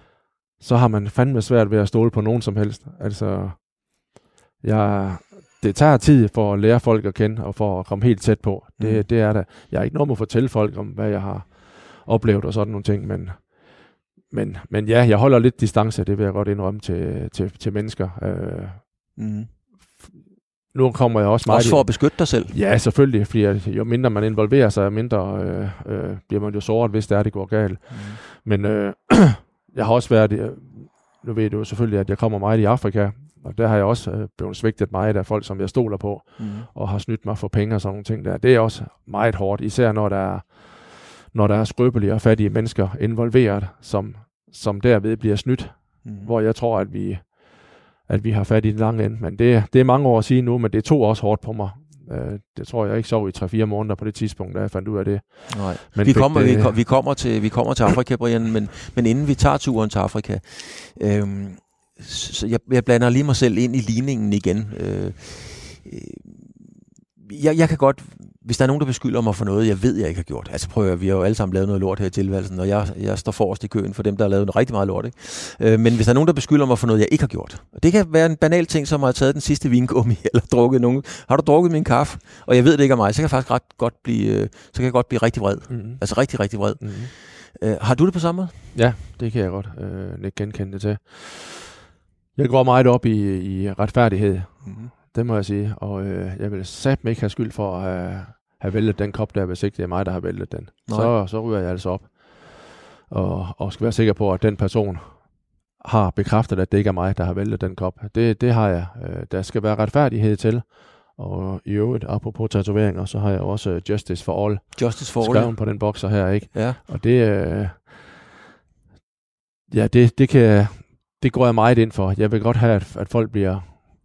så har man fandme svært ved at stole på nogen som helst. Altså, jeg, det tager tid for at lære folk at kende, og for at komme helt tæt på. Det, mm. det er det. Jeg er ikke noget med at fortælle folk om, hvad jeg har oplevet og sådan nogle ting, men, men, men ja, jeg holder lidt distance, det vil jeg godt indrømme til, til, til mennesker. Øh, mm nu kommer jeg også meget... Også for at beskytte dig selv? Ja, selvfølgelig, fordi jo mindre man involverer sig, mindre øh, øh, bliver man jo såret, hvis det er, det går galt. Mm. Men øh, jeg har også været... Øh, nu ved du jo selvfølgelig, at jeg kommer meget i Afrika, og der har jeg også øh, blevet svigtet meget af folk, som jeg stoler på, mm. og har snydt mig for penge og sådan nogle ting der. Det er også meget hårdt, især når der er, når der er skrøbelige og fattige mennesker involveret, som, som derved bliver snydt. Mm. Hvor jeg tror, at vi at vi har fat i den lange ende. Men det, det er mange år at sige nu, men det tog også hårdt på mig. Øh, det tror jeg ikke sov i 3-4 måneder på det tidspunkt, da jeg fandt ud af det. Nej. Men vi, kommer, det, vi, vi, kommer til, vi kommer til Afrika, Brian, men, men inden vi tager turen til Afrika, øh, så jeg, jeg blander lige mig selv ind i ligningen igen. Øh, øh, jeg, jeg kan godt hvis der er nogen, der beskylder mig for noget, jeg ved, jeg ikke har gjort. Altså prøv at vi har jo alle sammen lavet noget lort her i tilværelsen, og jeg, jeg står forrest i køen for dem, der har lavet noget rigtig meget lort. Ikke? Øh, men hvis der er nogen, der beskylder mig for noget, jeg ikke har gjort, og det kan være en banal ting, som har taget den sidste vingummi, eller drukket nogen. Har du drukket min kaffe, og jeg ved det ikke af mig, så kan jeg faktisk ret godt blive, øh, så kan jeg godt blive rigtig vred. Mm-hmm. Altså rigtig, rigtig vred. Mm-hmm. Øh, har du det på samme måde? Ja, det kan jeg godt øh, ikke genkende det til. Jeg går meget op i, i retfærdighed, Mm-hmm. det må jeg sige. Og øh, jeg vil satme ikke have skyld for at have, have væltet den kop der, hvis ikke det er mig, der har væltet den. Nej. Så, så ryger jeg altså op. Og, og skal være sikker på, at den person har bekræftet, at det ikke er mig, der har væltet den kop. Det, det har jeg. Øh, der skal være retfærdighed til. Og i øvrigt, apropos tatoveringer, så har jeg også øh, Justice for All Justice for skrevet all. på den bokser her, ikke? Ja. Og det, øh, ja, det, det, kan, det går jeg meget ind for. Jeg vil godt have, at, at folk bliver,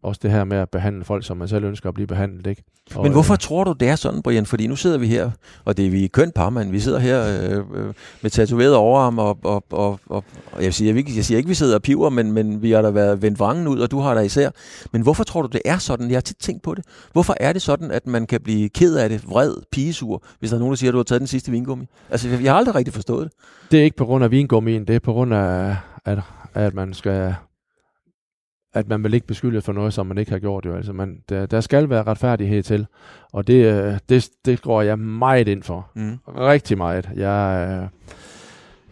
også det her med at behandle folk, som man selv ønsker at blive behandlet, ikke? Og, Men hvorfor øh, tror du, det er sådan, Brian? Fordi nu sidder vi her, og det er vi kønt par, men vi sidder her øh, øh, med tatoveret overarm, og, og, og, og, og jeg, siger, ikke, jeg siger ikke, vi sidder og piver, men, men vi har da været vendt vrangen ud, og du har da især. Men hvorfor tror du, det er sådan? Jeg har tit tænkt på det. Hvorfor er det sådan, at man kan blive ked af det, vred, pigesur, hvis der er nogen, der siger, at du har taget den sidste vingummi? Altså, jeg har aldrig rigtig forstået det. Det er ikke på grund af vingummien, det er på grund af, at, at man skal at man vil ikke beskylde for noget, som man ikke har gjort. Jo. Altså, man, der, der skal være retfærdighed til, og det, øh, det, det går jeg meget ind for. Mm. Rigtig meget. Jeg, øh,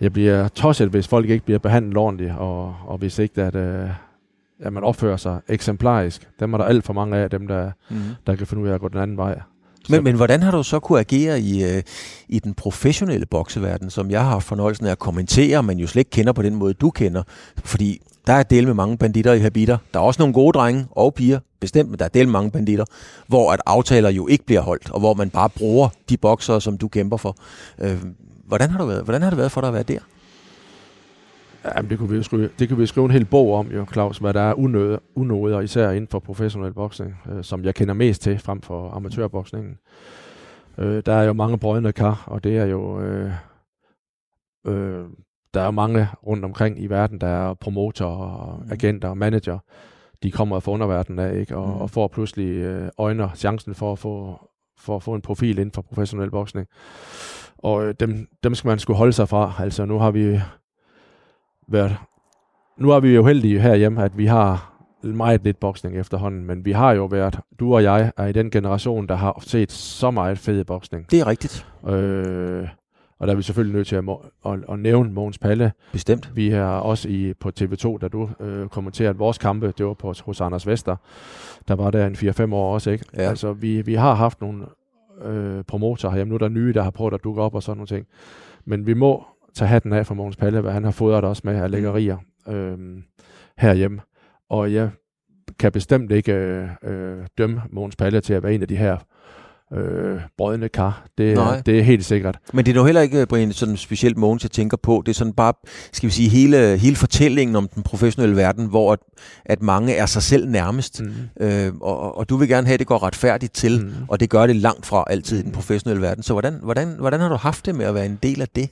jeg bliver tosset, hvis folk ikke bliver behandlet ordentligt, og, og hvis ikke at, øh, at man opfører sig eksemplarisk. Dem er der alt for mange af dem, der, Mm. der kan finde ud af at gå den anden vej. Men, men hvordan har du så kunne agere i, øh, i den professionelle bokseverden, som jeg har haft fornøjelsen af at kommentere, men jo slet ikke kender på den måde, du kender? Fordi der er del med mange banditter i habiter. Der er også nogle gode drenge og piger, bestemt, men der er del med mange banditter, hvor at aftaler jo ikke bliver holdt, og hvor man bare bruger de bokser, som du kæmper for. Øh, hvordan, har du været, hvordan har det været for dig at være der? Jamen, det kunne vi jo skrive, det kan vi skrive en hel bog om, jo, Claus, hvad der er unøde, unøder, især inden for professionel boksning, øh, som jeg kender mest til frem for amatørboksningen. Øh, der er jo mange brødende kar, og det er jo... Øh, øh, der er mange rundt omkring i verden, der er promotorer, og agenter og manager. De kommer fra underverdenen af, ikke? Og, Mm. og får pludselig øh, øjner chancen for at få for at få en profil inden for professionel boksning. Og øh, dem, dem skal man skulle holde sig fra. Altså nu har vi været... Nu er vi jo heldige herhjemme, at vi har meget lidt boksning efterhånden, men vi har jo været, du og jeg er i den generation, der har set så meget fed boksning. Det er rigtigt. Øh, og der er vi selvfølgelig nødt til at, at, at nævne Mogens Palle. Bestemt. Vi er også i, på TV2, da du øh, kommenterede vores kampe, det var på, hos Anders Vester. Der var der en 4-5 år også, ikke? Ja. Altså, vi, vi har haft nogle øh, promotorer herhjemme. Nu er der nye, der har prøvet at dukke op og sådan nogle ting. Men vi må tage hatten af for Mogens Palle, hvad han har fodret os med af lækkerier øh, herhjemme. Og jeg kan bestemt ikke øh, øh, dømme Mogens Palle til at være en af de her øh, brødende kar. Det, Nej. er, det er helt sikkert. Men det er jo heller ikke, Brian, sådan specielt Mogens, jeg tænker på. Det er sådan bare, skal vi sige, hele, hele fortællingen om den professionelle verden, hvor at, at mange er sig selv nærmest. Mm. Øh, og, og du vil gerne have, at det går retfærdigt til, Mm. og det gør det langt fra altid i den professionelle verden. Så hvordan, hvordan, hvordan har du haft det med at være en del af det?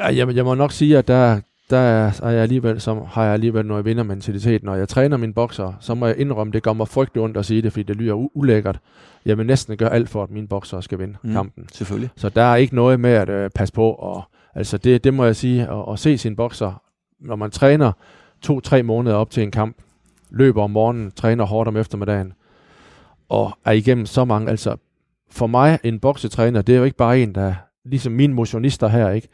Ja, jeg, jeg må nok sige, at der, der er, er jeg alligevel, som, har jeg alligevel noget vindermentalitet. Når jeg træner mine bokser, så må jeg indrømme, det gør mig frygtelig ondt at sige det, fordi det lyder u- ulækkert. Jeg vil næsten gøre alt for, at mine bokser skal vinde Mm. mm. kampen. Selvfølgelig. Så der er ikke noget med at øh, passe på. Og, altså det, det må jeg sige, at, at se sin bokser, når man træner to-tre måneder op til en kamp, løber om morgenen, træner hårdt om eftermiddagen, og er igennem så mange, altså for mig, en boksetræner, det er jo ikke bare en, der, ligesom mine motionister her, ikke?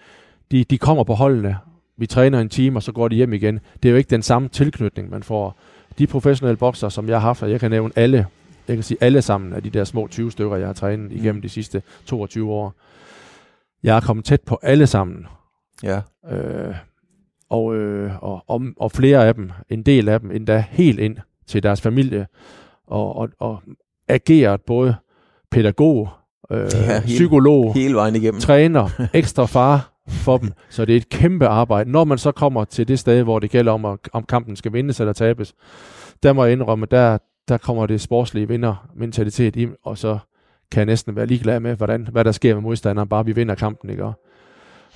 De, de kommer på holdene, vi træner en time, og så går de hjem igen. Det er jo ikke den samme tilknytning, man får. De professionelle bokser, som jeg har haft, og jeg kan nævne alle, jeg kan sige alle sammen af de der små 20 stykker, jeg har trænet igennem de sidste 22 år. Jeg er kommet tæt på alle sammen. Ja. Øh, og, øh, og, og, og flere af dem, en del af dem, endda helt ind til deres familie, og, og, og ageret både pædagog, øh, Ja, helt- psykolog, Hele vejen igennem. træner, ekstra far for dem. Så det er et kæmpe arbejde. Når man så kommer til det sted, hvor det gælder om, at, om kampen skal vindes eller tabes, der må jeg indrømme, der, der kommer det sportslige vindermentalitet i, og så kan jeg næsten være ligeglad med, hvordan, hvad der sker med modstanderen, bare vi vinder kampen, ikke?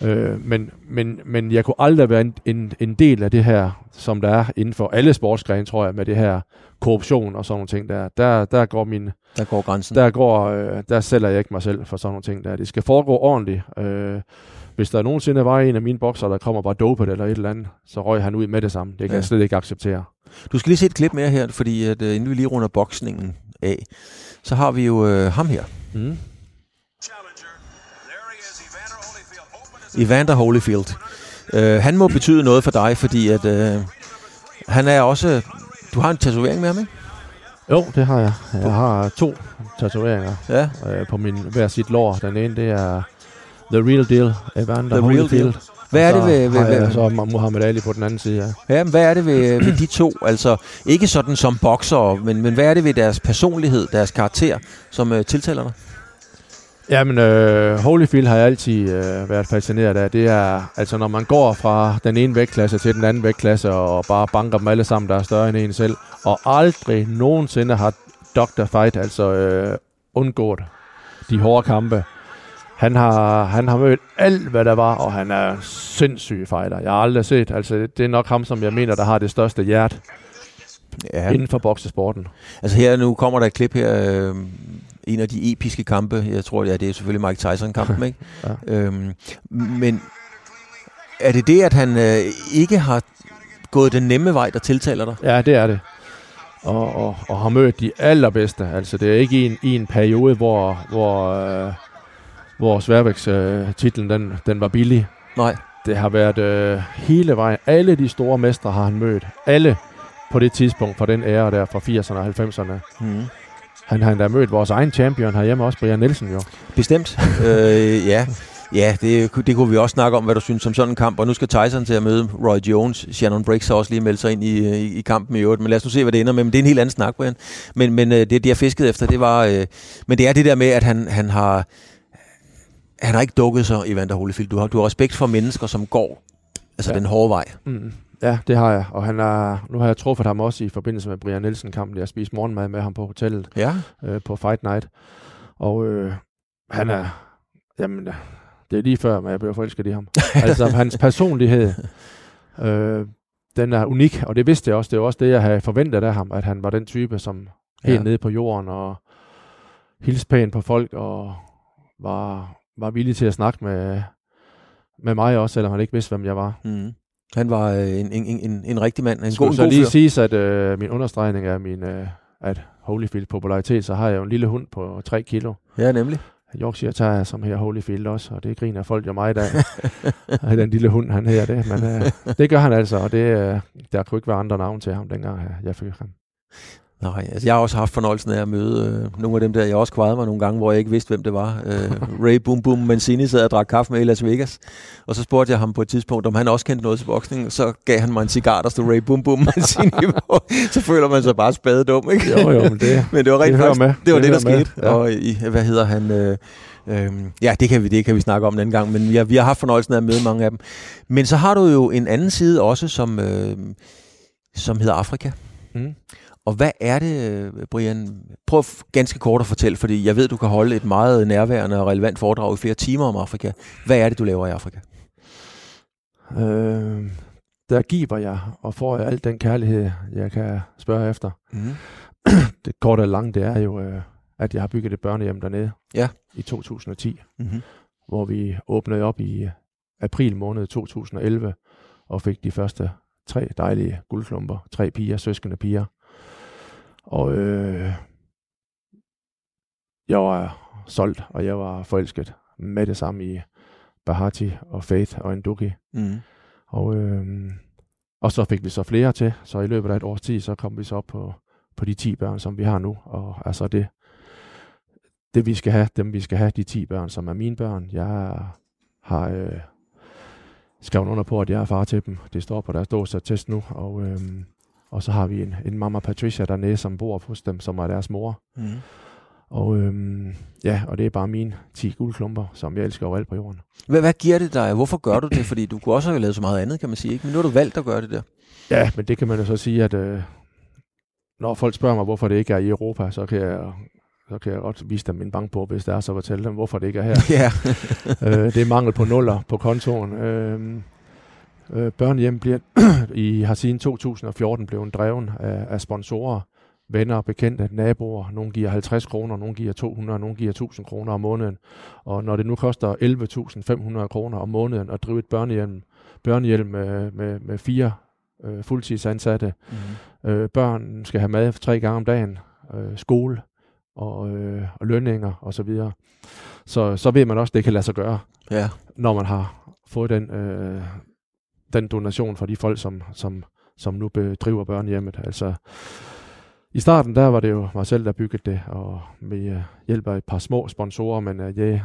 Øh, men, men, men jeg kunne aldrig være en, en, en del af det her, som der er inden for alle sportsgrene, tror jeg, med det her korruption og sådan nogle ting der. Der, der går min, Der går grænsen. der går, øh, der sælger jeg ikke mig selv for sådan nogle ting der. Det skal foregå ordentligt. Øh, hvis der nogensinde var en af mine bokser, der kommer bare dopet eller et eller andet, så røg han ud med det samme. Det kan Ja. jeg slet ikke acceptere. Du skal lige se et klip mere her, fordi at, uh, inden vi lige runder boksningen af, så har vi jo uh, ham her. Mm. Evander Holyfield. Uh, han må betyde noget for dig, fordi at, uh, han er også Du har en tatovering med ham, ikke? Jo, det har jeg. Jeg har to tatoveringer Ja. øh, på min hver sit lår. Den ene, det er The Real Deal, Evander The Real. Deal. Hvad er det ved, ved, ved, så Muhammad Ali på den anden side, ja. ja, men hvad er det ved, ved de to? Altså, ikke sådan som bokser, men, men hvad er det ved deres personlighed, deres karakter, som øh, tiltaler dig? Jamen, øh, Holyfield har jeg altid øh, været fascineret af. Det er, altså når man går fra den ene vægtklasse til den anden vægtklasse, og bare banker dem alle sammen, der er større end en selv, og aldrig nogensinde har Dr. Fight, altså øh, undgået de hårde kampe. Han har, han har mødt alt, hvad der var, og han er sindssyg fighter. Jeg har aldrig set, altså det er nok ham, som jeg mener, der har det største hjert Ja. inden for boksesporten. Altså her nu kommer der et klip her, øh, en af de episke kampe, jeg tror, ja, det er selvfølgelig Mike Tyson-kampen, ikke? Ja. Øhm, men er det det, at han øh, ikke har gået den nemme vej, der tiltaler dig? Ja, det er det. Og, og, og har mødt de allerbedste. Altså, det er ikke i en, i en periode, hvor, hvor, øh, hvor sværvægtstitlen øh, titlen, den, den var billig. Nej. Det har været øh, hele vejen. Alle de store mestre har han mødt. Alle på det tidspunkt fra den ære der fra 80'erne og 90'erne. Mm. Han har endda mødt vores egen champion herhjemme også, Brian Nielsen jo. Bestemt. øh, ja, ja det, det kunne vi også snakke om, hvad du synes om sådan en kamp. Og nu skal Tyson til at møde Roy Jones. Shannon Briggs har også lige meldt sig ind i, i, i kampen i øvrigt. Men lad os nu se, hvad det ender med. Men det er en helt anden snak, Brian. Men, men øh, det, de har fisket efter, det var... Øh, men det er det der med, at han, han har... Han har ikke dukket sig, Evander Holyfield. Du har, du har respekt for mennesker, som går altså Ja. den hårde vej. Mm. Ja, det har jeg. Og han er, nu har jeg truffet ham også i forbindelse med Brian Nielsen-kampen. Jeg spiste morgenmad med ham på hotellet. Ja. øh, på Fight Night. Og øh, han er... Jamen, det er lige før, at jeg blev forelsket i ham. altså, hans personlighed, øh, den er unik, og det vidste jeg også. Det var også det, jeg havde forventet af ham, at han var den type, som helt ja. nede på jorden og hilste pænt på folk og var, var villig til at snakke med, med mig også, selvom han ikke vidste, hvem jeg var. Mm. Han var øh, en, en, en, en rigtig mand. En god, Skulle en så god lige siges, at øh, min understregning er min, øh, at Holyfield popularitet, så har jeg jo en lille hund på 3 kilo. Ja, nemlig. Yorkshire Terrier, som her Holyfield også, og det griner folk jo meget af. den lille hund, han hedder det. Men øh, det gør han altså, og det, øh, der kunne ikke være andre navn til ham, dengang øh, jeg fik ham. Nej, altså jeg har også haft fornøjelsen af at møde øh, nogle af dem der. Jeg også kvaret mig nogle gange, hvor jeg ikke vidste, hvem det var. Øh, Ray Boom Boom Mancini sad og drak kaffe med i Las Vegas. Og så spurgte jeg ham på et tidspunkt, om han også kendte noget til boksning. Så gav han mig en cigar, der stod Ray Boom Boom Mancini på. Så føler man sig bare spadedum, ikke? Jo, jo, men det, Men det var rent det faktisk, med. det var det, Det der med, skete. ja. Og i, hvad hedder han? Øh, øh, ja, det kan, vi, det kan vi snakke om en anden gang, men ja, vi har haft fornøjelsen af at møde mange af dem. Men så har du jo en anden side også, som, øh, som hedder Afrika. Mm. Og hvad er det, øh, Brian? Prøv ganske kort at fortælle, fordi jeg ved, du kan holde et meget nærværende og relevant foredrag i flere timer om Afrika. Hvad er det, du laver i Afrika? Øh, der giver jeg, og får jeg al den kærlighed, jeg kan spørge efter. Mm. Det korte og lange, det er jo, øh, at jeg har bygget et børnehjem dernede Ja. i 2010. Mm-hmm. hvor vi åbnede op i april måned 2011 og fik de første tre dejlige guldklumper. Tre piger, søskende piger. Og øh, jeg var solgt, og jeg var forelsket med det samme i Bahati og Faith og Nduki. Mm. Og, øh, og så fik vi så flere til, så i løbet af et års tid, så kom vi så op på, på de 10 børn, som vi har nu. Og altså det, det vi skal have, dem vi skal have, de 10 børn, som er mine børn. Jeg har øh, skrevet under på, at jeg er far til dem. Det står på deres dåsattest nu. Og, øh, og så har vi en, en mamma Patricia dernede, som bor hos dem, som er deres mor. Mm. Og øhm, ja, og det er bare mine 10 guldklumper, som jeg elsker overalt på jorden. Hvad, hvad giver det dig? Hvorfor gør du det? Fordi du kunne også have lavet så meget andet, kan man sige. Ikke? Men nu har du valgt at gøre det der. Ja, men det kan man jo så sige, at øh, når folk spørger mig, hvorfor det ikke er i Europa, så kan jeg, så kan jeg godt vise dem min bankbog, hvis det er, så fortælle dem, hvorfor det ikke er her. Ja. øh, det er mangel på nuller på kontoen. Øh, øh, børnehjem bliver i har siden 2014 blevet dreven af, af sponsorer, venner, bekendte, naboer. Nogle giver 50 kroner, nogle giver 200, nogle giver 1000 kroner om måneden. Og når det nu koster 11.500 kroner om måneden at drive et børnehjem, børnehjem med, med, med fire øh, fuldtidsansatte, Mm. øh, børn skal have mad tre gange om dagen, øh, skole og, øh, og lønninger osv., så, videre. så så ved man også, at det kan lade sig gøre Ja. når man har fået den, øh, den donation fra de folk, som, som, som nu bedriver børnehjemmet. Altså, i starten der var det jo mig selv, der byggede det, og med uh, hjælp af et par små sponsorer, men uh, jeg,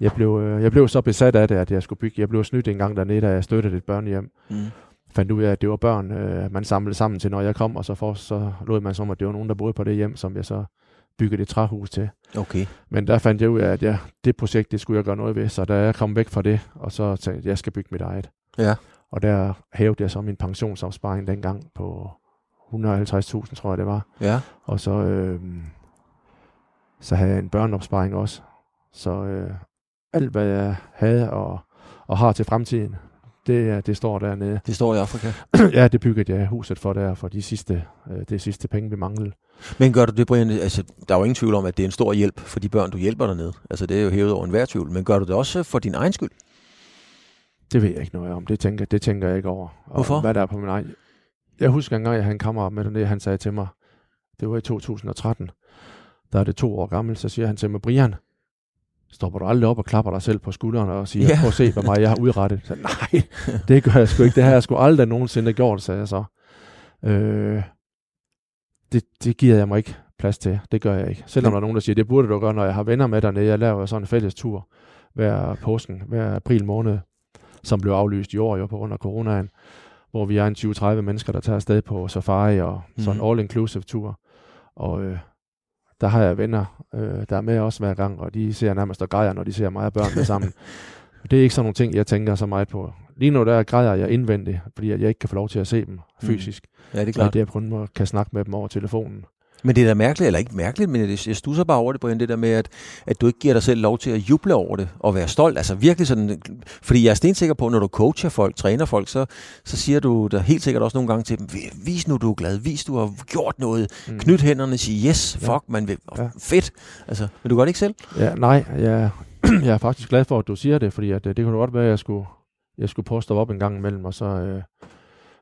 jeg, blev, uh, jeg blev så besat af det, at jeg skulle bygge. Jeg blev snydt en gang dernede, da jeg støttede et børnehjem. Mm. Fandt ud af, at det var børn, uh, man samlede sammen til, når jeg kom, og så, for, så lod man som, at det var nogen, der boede på det hjem, som jeg så byggede et træhus til. Okay. Men der fandt jeg ud af, at ja, det projekt, det skulle jeg gøre noget ved, så da jeg kom væk fra det, og så tænkte jeg, at jeg skal bygge mit eget. Ja. Og der hævde jeg så min pensionsopsparing dengang på 150.000, tror jeg det var. Ja. Og så, øh, så havde jeg en børneopsparing også. Så øh, alt, hvad jeg havde og, og har til fremtiden, det, det står dernede. Det står i Afrika? ja, det byggede jeg huset for der, for de sidste, øh, det sidste penge, vi manglede. Men gør du det, Brian? Altså, der er jo ingen tvivl om, at det er en stor hjælp for de børn, du hjælper dernede. Altså, det er jo hævet over enhver tvivl. Men gør du det også for din egen skyld? Det ved jeg ikke noget om. Det tænker, det tænker jeg ikke over. Hvorfor? Og hvad der er på min egen. Jeg husker engang, jeg havde en kammerat med dernede, han sagde til mig, det var i 2013, der er det to år gammel, så siger han til mig, Brian, stopper du aldrig op og klapper dig selv på skulderen og siger, Ja. prøv at se, hvor meget jeg har udrettet. Så, nej, det gør jeg sgu ikke. Det har jeg sgu aldrig nogensinde gjort, sagde jeg så. Øh, det, det giver jeg mig ikke plads til. Det gør jeg ikke. Selvom der er nogen, der siger, det burde du gøre, når jeg har venner med dernede. Jeg laver sådan en fælles tur hver påsken, hver april måned, som blev aflyst i år jo på grund af coronaen, hvor vi er en 20-30 mennesker, der tager afsted på safari og sådan en Mhm. all-inclusive tur. Og øh, der har jeg venner, øh, der er med også hver gang, og de ser nærmest og græder, når de ser mig og børnene sammen. Det er ikke sådan nogle ting, jeg tænker så meget på. Lige nu der græder jeg indvendigt, fordi at jeg ikke kan få lov til at se dem fysisk. Ja, det er Klart. klart. Det jeg kun må, kan snakke med dem over telefonen. Men det er da mærkeligt, eller ikke mærkeligt, men jeg stusser bare over det, Brian, det der med, at, at du ikke giver dig selv lov til at juble over det og være stolt. Altså virkelig sådan, fordi jeg er stensikker på, når du coacher folk, træner folk, så, så siger du der helt sikkert også nogle gange til dem, vis nu, du er glad, vis du har gjort noget, mm. knyt hænderne, sig yes, Ja. fuck, man vil, Ja. fedt. Altså, vil du godt ikke selv? Ja, nej, jeg, jeg er faktisk glad for, at du siger det, fordi at, øh, det kunne godt være, at jeg skulle, jeg skulle stoppe op en gang imellem, og så... Øh,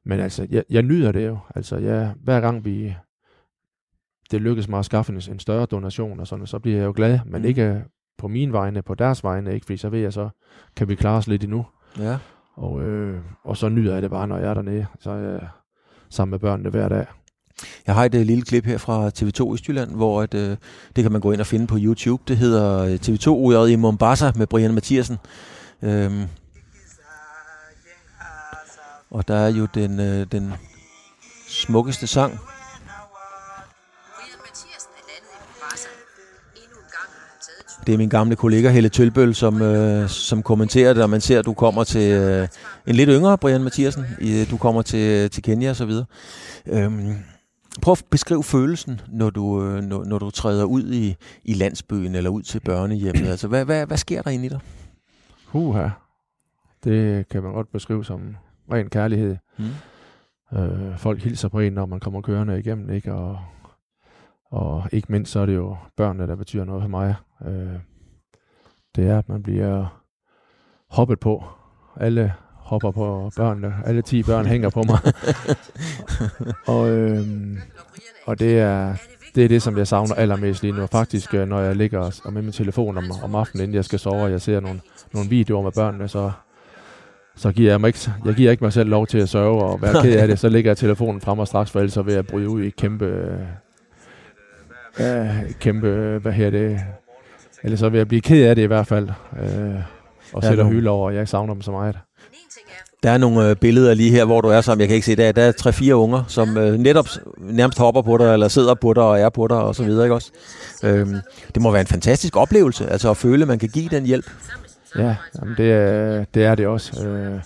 men altså, jeg, jeg nyder det jo. Altså, jeg, hver gang vi... Det lykkes mig at skaffe en, en større donation og sådan, så bliver jeg jo glad, men Mm. ikke på min vegne, på deres vegne, ikke? Fordi så ved jeg, så kan vi klare os lidt endnu. Ja. Og, øh, og så nyder jeg det bare, når jeg er dernede. Så er jeg sammen med børnene hver dag. Jeg har et uh, lille klip her fra TV2 Østjylland, hvor at, uh, det kan man gå ind og finde på YouTube. Det hedder øh, TV2 UJ i Mombasa med Brian Mathiasen. Øhm, og der er jo den, øh, den smukkeste sang. Det er min gamle kollega Helle Tølbøl, som, øh, som kommenterer det, og man ser, at du kommer til øh, en lidt yngre Brian Mathiasen. I, du kommer til, til Kenya og så videre. Øhm, prøv at beskrive følelsen, når du, øh, når, når du træder ud i, i landsbyen eller ud til børnehjemmet. Altså, hvad, hvad, hvad sker der inde i dig? Huha. Det kan man godt beskrive som ren kærlighed. Mm. Øh, folk hilser på en, når man kommer kørende igennem, ikke? Og, og ikke mindst så er det jo børnene, der betyder noget for mig. Øh, det er, at man bliver hoppet på. Alle hopper på børnene. Alle 10 børn hænger på mig. og, øh, og det er, det er det, som jeg savner allermest lige nu. Faktisk, øh, når jeg ligger og- med min telefon om, om aftenen, inden jeg skal sove, og jeg ser nogle, nogle videoer med børnene, så, så giver jeg mig ikke, jeg giver ikke mig selv lov til at sørge og være ked af det. Så lægger jeg telefonen frem og straks, for ellers så vil jeg bryde ud i kæmpe, øh, kæmpe, hvad her det, eller så vil jeg blive ked af det i hvert fald, øh, og Ja, sætte og nu- hylde over, at jeg ikke savner dem så meget. Der er nogle øh, billeder lige her, hvor du er som jeg kan ikke se, der, der er tre-fire unger, som øh, netop nærmest hopper på dig, eller sidder på dig og er på dig og så videre, ikke også? Øhm, det må være en fantastisk oplevelse, altså at føle, at man kan give den hjælp. Ja, jamen det, er, det er det også. Øh,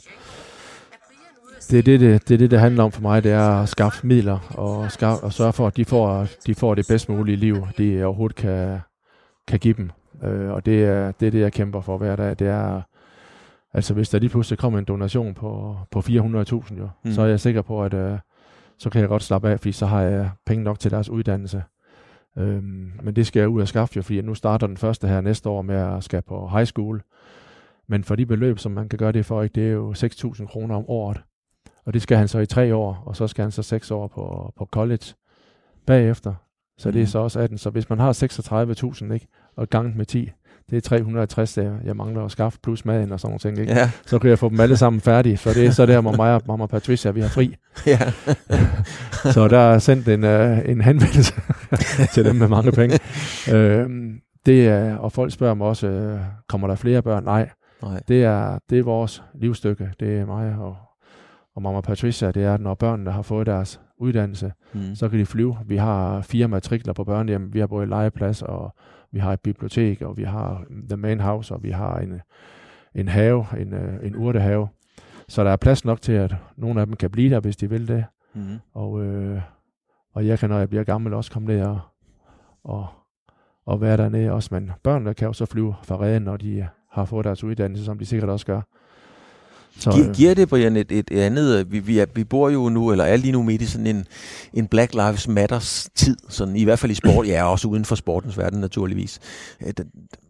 det, er det, det, det er det, det handler om for mig, det er at skaffe midler og, skaffe, og sørge for, at de får, de får det bedst mulige liv, de overhovedet kan, kan give dem. Øh, og det er, det er det, jeg kæmper for hver dag. Det er, altså hvis der lige pludselig kommer en donation på, på 400.000 jo, Mm. mm. så er jeg sikker på, at øh, så kan jeg godt slappe af, fordi så har jeg penge nok til deres uddannelse. Øhm, men det skal jeg ud og skaffe jo, fordi nu starter den første her næste år med at skal på high school. Men for de beløb, som man kan gøre det for, ikke, det er jo 6.000 kroner om året. Og det skal han så i tre år, og så skal han så seks år på, på college bagefter. Så det er Mhm. så også 18. Så hvis man har 36.000, ikke, og ganget med 10, det er 360 dage, jeg mangler at skaffe plus maden og sådan nogle ting. Ikke? Ja, Så kan jeg få dem alle sammen færdige, for det er så der, hvor mig og mamma Patricia, vi har fri. ja. Så der er sendt en, uh, en henvendelse til dem med mange penge. Uh, det er, og folk spørger mig også, uh, kommer der flere børn? Nej, Nej. det er, det er vores livsstykke. Det er mig og, og mamma Patricia. Det er, når børnene har fået deres uddannelse, Mm. så kan de flyve. Vi har fire matrikler på børnehjem. Vi har både legeplads, og vi har et bibliotek, og vi har The Main House, og vi har en, en have, en, øh, en urtehave. Så der er plads nok til, at nogle af dem kan blive der, hvis de vil det. Mm. Og, øh, og jeg kan, når jeg bliver gammel, også komme ned og, og, og være dernede også. Men børnene kan jo så flyve fra redden, når de har fået deres uddannelse, som de sikkert også gør. Så, Gi- giver det, Brian, et, et andet... øh, Vi, vi, er, vi bor jo nu, eller er lige nu midt i sådan en, en Black Lives Matters tid, sådan i hvert fald i sport, ja, også uden for sportens verden naturligvis. Øh,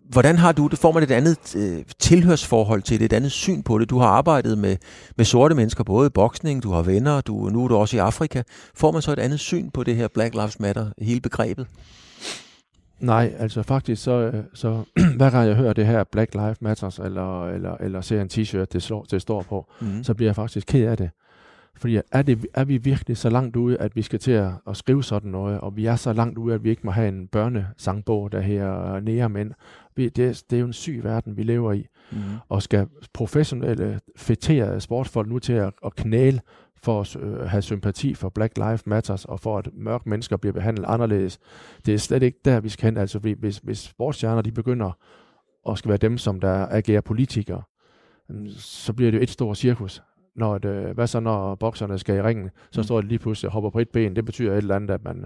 Hvordan har du det? Får man et andet øh, tilhørsforhold til det, et andet syn på det? Du har arbejdet med, med sorte mennesker, både i boksning, du har venner, du, nu er du også i Afrika. Får man så et andet syn på det her Black Lives Matter, hele begrebet? Nej, altså faktisk så, øh, så hver gang jeg hører det her Black Lives Matters, eller, eller, eller ser en t-shirt, det, slår, det står på, Mm. så bliver jeg faktisk ked af det. Fordi er, det, er vi virkelig så langt ude, at vi skal til at, at skrive sådan noget, og vi er så langt ude, at vi ikke må have en børnesangbog, der her nære mænd. Vi, det, det er jo en syg verden, vi lever i. Mm. Og skal professionelle, fætterede sportsfolk nu til at, at knæle for at øh, have sympati for Black Lives Matters, og for at mørke mennesker bliver behandlet anderledes. Det er slet ikke der, vi skal hen. Altså, hvis, hvis sportsstjerner de begynder at skal være dem, som der agerer politikere, mm, så bliver det jo et stort cirkus. Når et, øh, hvad så, når bokserne skal i ringen? Så Mm. står de lige pludselig og hopper på et ben. Det betyder et eller andet, at man,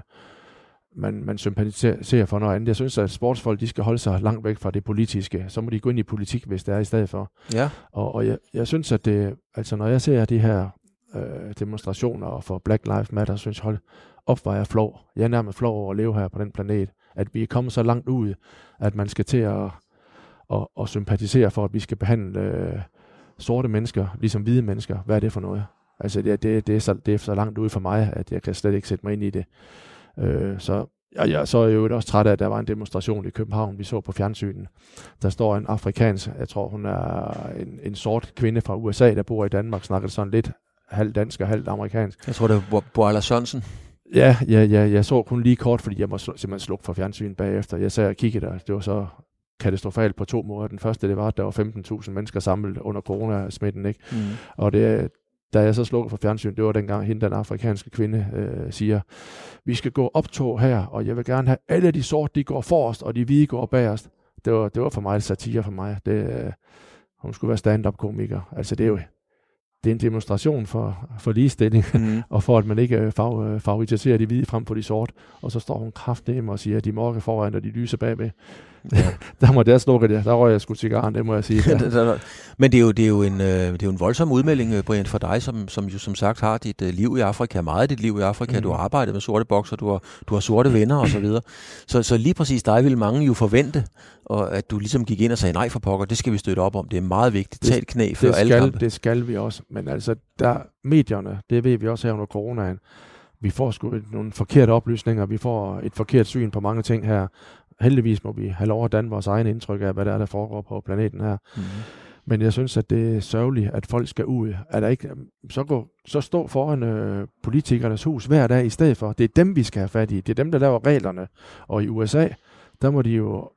man, man sympatiserer for noget andet. Jeg synes, at sportsfolk de skal holde sig langt væk fra det politiske. Så må de gå ind i politik, hvis det er i stedet for. Ja. Og, og jeg, jeg synes, at det, altså når jeg ser de her øh, demonstrationer for Black Lives Matter, synes hold op, hvor jeg flov. Jeg er nærmest flov over at leve her på den planet. At vi er kommet så langt ud, at man skal til at, at, at sympatisere for, at vi skal behandle øh, sorte mennesker, ligesom hvide mennesker. Hvad er det for noget? Altså det, det, det, er så, det er så langt ud for mig, at jeg kan slet ikke sætte mig ind i det. Øh, så jeg, jeg, så er jeg jo også træt af, at der var en demonstration i København, vi så på fjernsynen. Der står en afrikansk, jeg tror hun er en, en sort kvinde fra USA, der bor i Danmark, snakker sådan lidt halv dansk og halvt amerikansk. Jeg tror, det var Bo- Boala Sørensen. Ja, ja, ja, jeg så kun lige kort, fordi jeg må simpelthen slukke for fjernsynet bagefter. Jeg sad og kiggede der, det var så katastrofalt på to måder. Den første, det var, at der var 15.000 mennesker samlet under coronasmitten, ikke? Mm. Og det, da jeg så slukker for fjernsyn, det var dengang hende, den afrikanske kvinde, øh, siger, vi skal gå optog her, og jeg vil gerne have alle de sorte, de går forrest, og de hvide går bagerst. Det var, det var for mig satire for mig. Det, øh, hun skulle være stand-up komiker. Altså det er jo det er en demonstration for, for ligestilling, Mm. og for at man ikke øh, fav, øh, favoritiserer de hvide frem for de sorte. Og så står hun kraftigt og siger, at de mørke foran, og de lyse bagved. der må jeg slukke det. Der røg jeg sgu cigaren, det må jeg sige. Ja, Men det er jo, det er jo, en, øh, det er jo en voldsom udmelding, øh, Brian, for dig, som, som jo som sagt har dit øh, liv i Afrika, meget af dit liv i Afrika. Mm. Du har arbejdet med sorte bokser, du har, du har sorte venner og så videre. Så, så lige præcis dig ville mange jo forvente, og at du ligesom gik ind og sagde, nej for pokker, det skal vi støtte op om. Det er meget vigtigt. Det- Tag knæ før det alle skal, kampe. det skal vi også. Men altså, der, medierne, det ved vi også her under coronaen, vi får sgu nogle forkerte oplysninger, vi får et forkert syn på mange ting her. Heldigvis må vi have lov at danne vores egen indtryk af, hvad der er, der foregår på planeten her. Mm. Men jeg synes, at det er sørgeligt, at folk skal ud. Er der ikke, så, gå, så stå foran øh, politikernes hus hver dag i stedet for. Det er dem, vi skal have fat i. Det er dem, der laver reglerne. Og i USA, der må de jo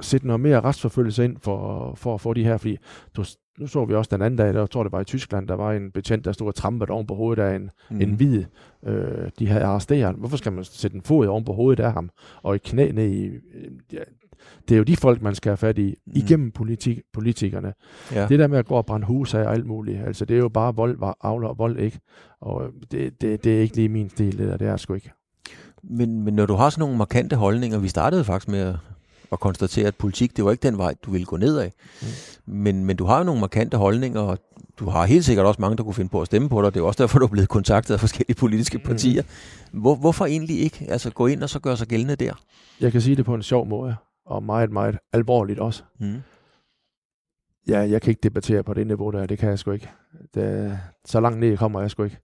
sætte noget mere retsforfølgelse ind for, for at få de her, fordi du, nu så vi også den anden dag, der tror det var i Tyskland, der var en betjent, der stod og trampede oven på hovedet af en, mm. en hvid. Øh, de havde arresteret. Hvorfor skal man sætte en fod oven på hovedet af ham, og et knæ ned i... Ja, det er jo de folk, man skal have fat i, Mm. igennem politik, politikerne. Ja. Det der med at gå og brænde hus af og alt muligt, altså det er jo bare vold, avler vold, ikke? Og øh, det, det, det er ikke lige min stil, det der, det er sgu ikke. Men, men når du har sådan nogle markante holdninger, vi startede faktisk med at konstatere, at politik, det var ikke den vej, du ville gå ned af. Mm. Men, men du har jo nogle markante holdninger, og du har helt sikkert også mange, der kunne finde på at stemme på dig. Det er også derfor, du er blevet kontaktet af forskellige politiske partier. Hvor, hvorfor egentlig ikke altså, gå ind og så gøre sig gældende der? Jeg kan sige det på en sjov måde, og meget, meget alvorligt også. Mm. Ja, jeg kan ikke debattere på det niveau der, det kan jeg sgu ikke. Det, så langt ned kommer jeg sgu ikke.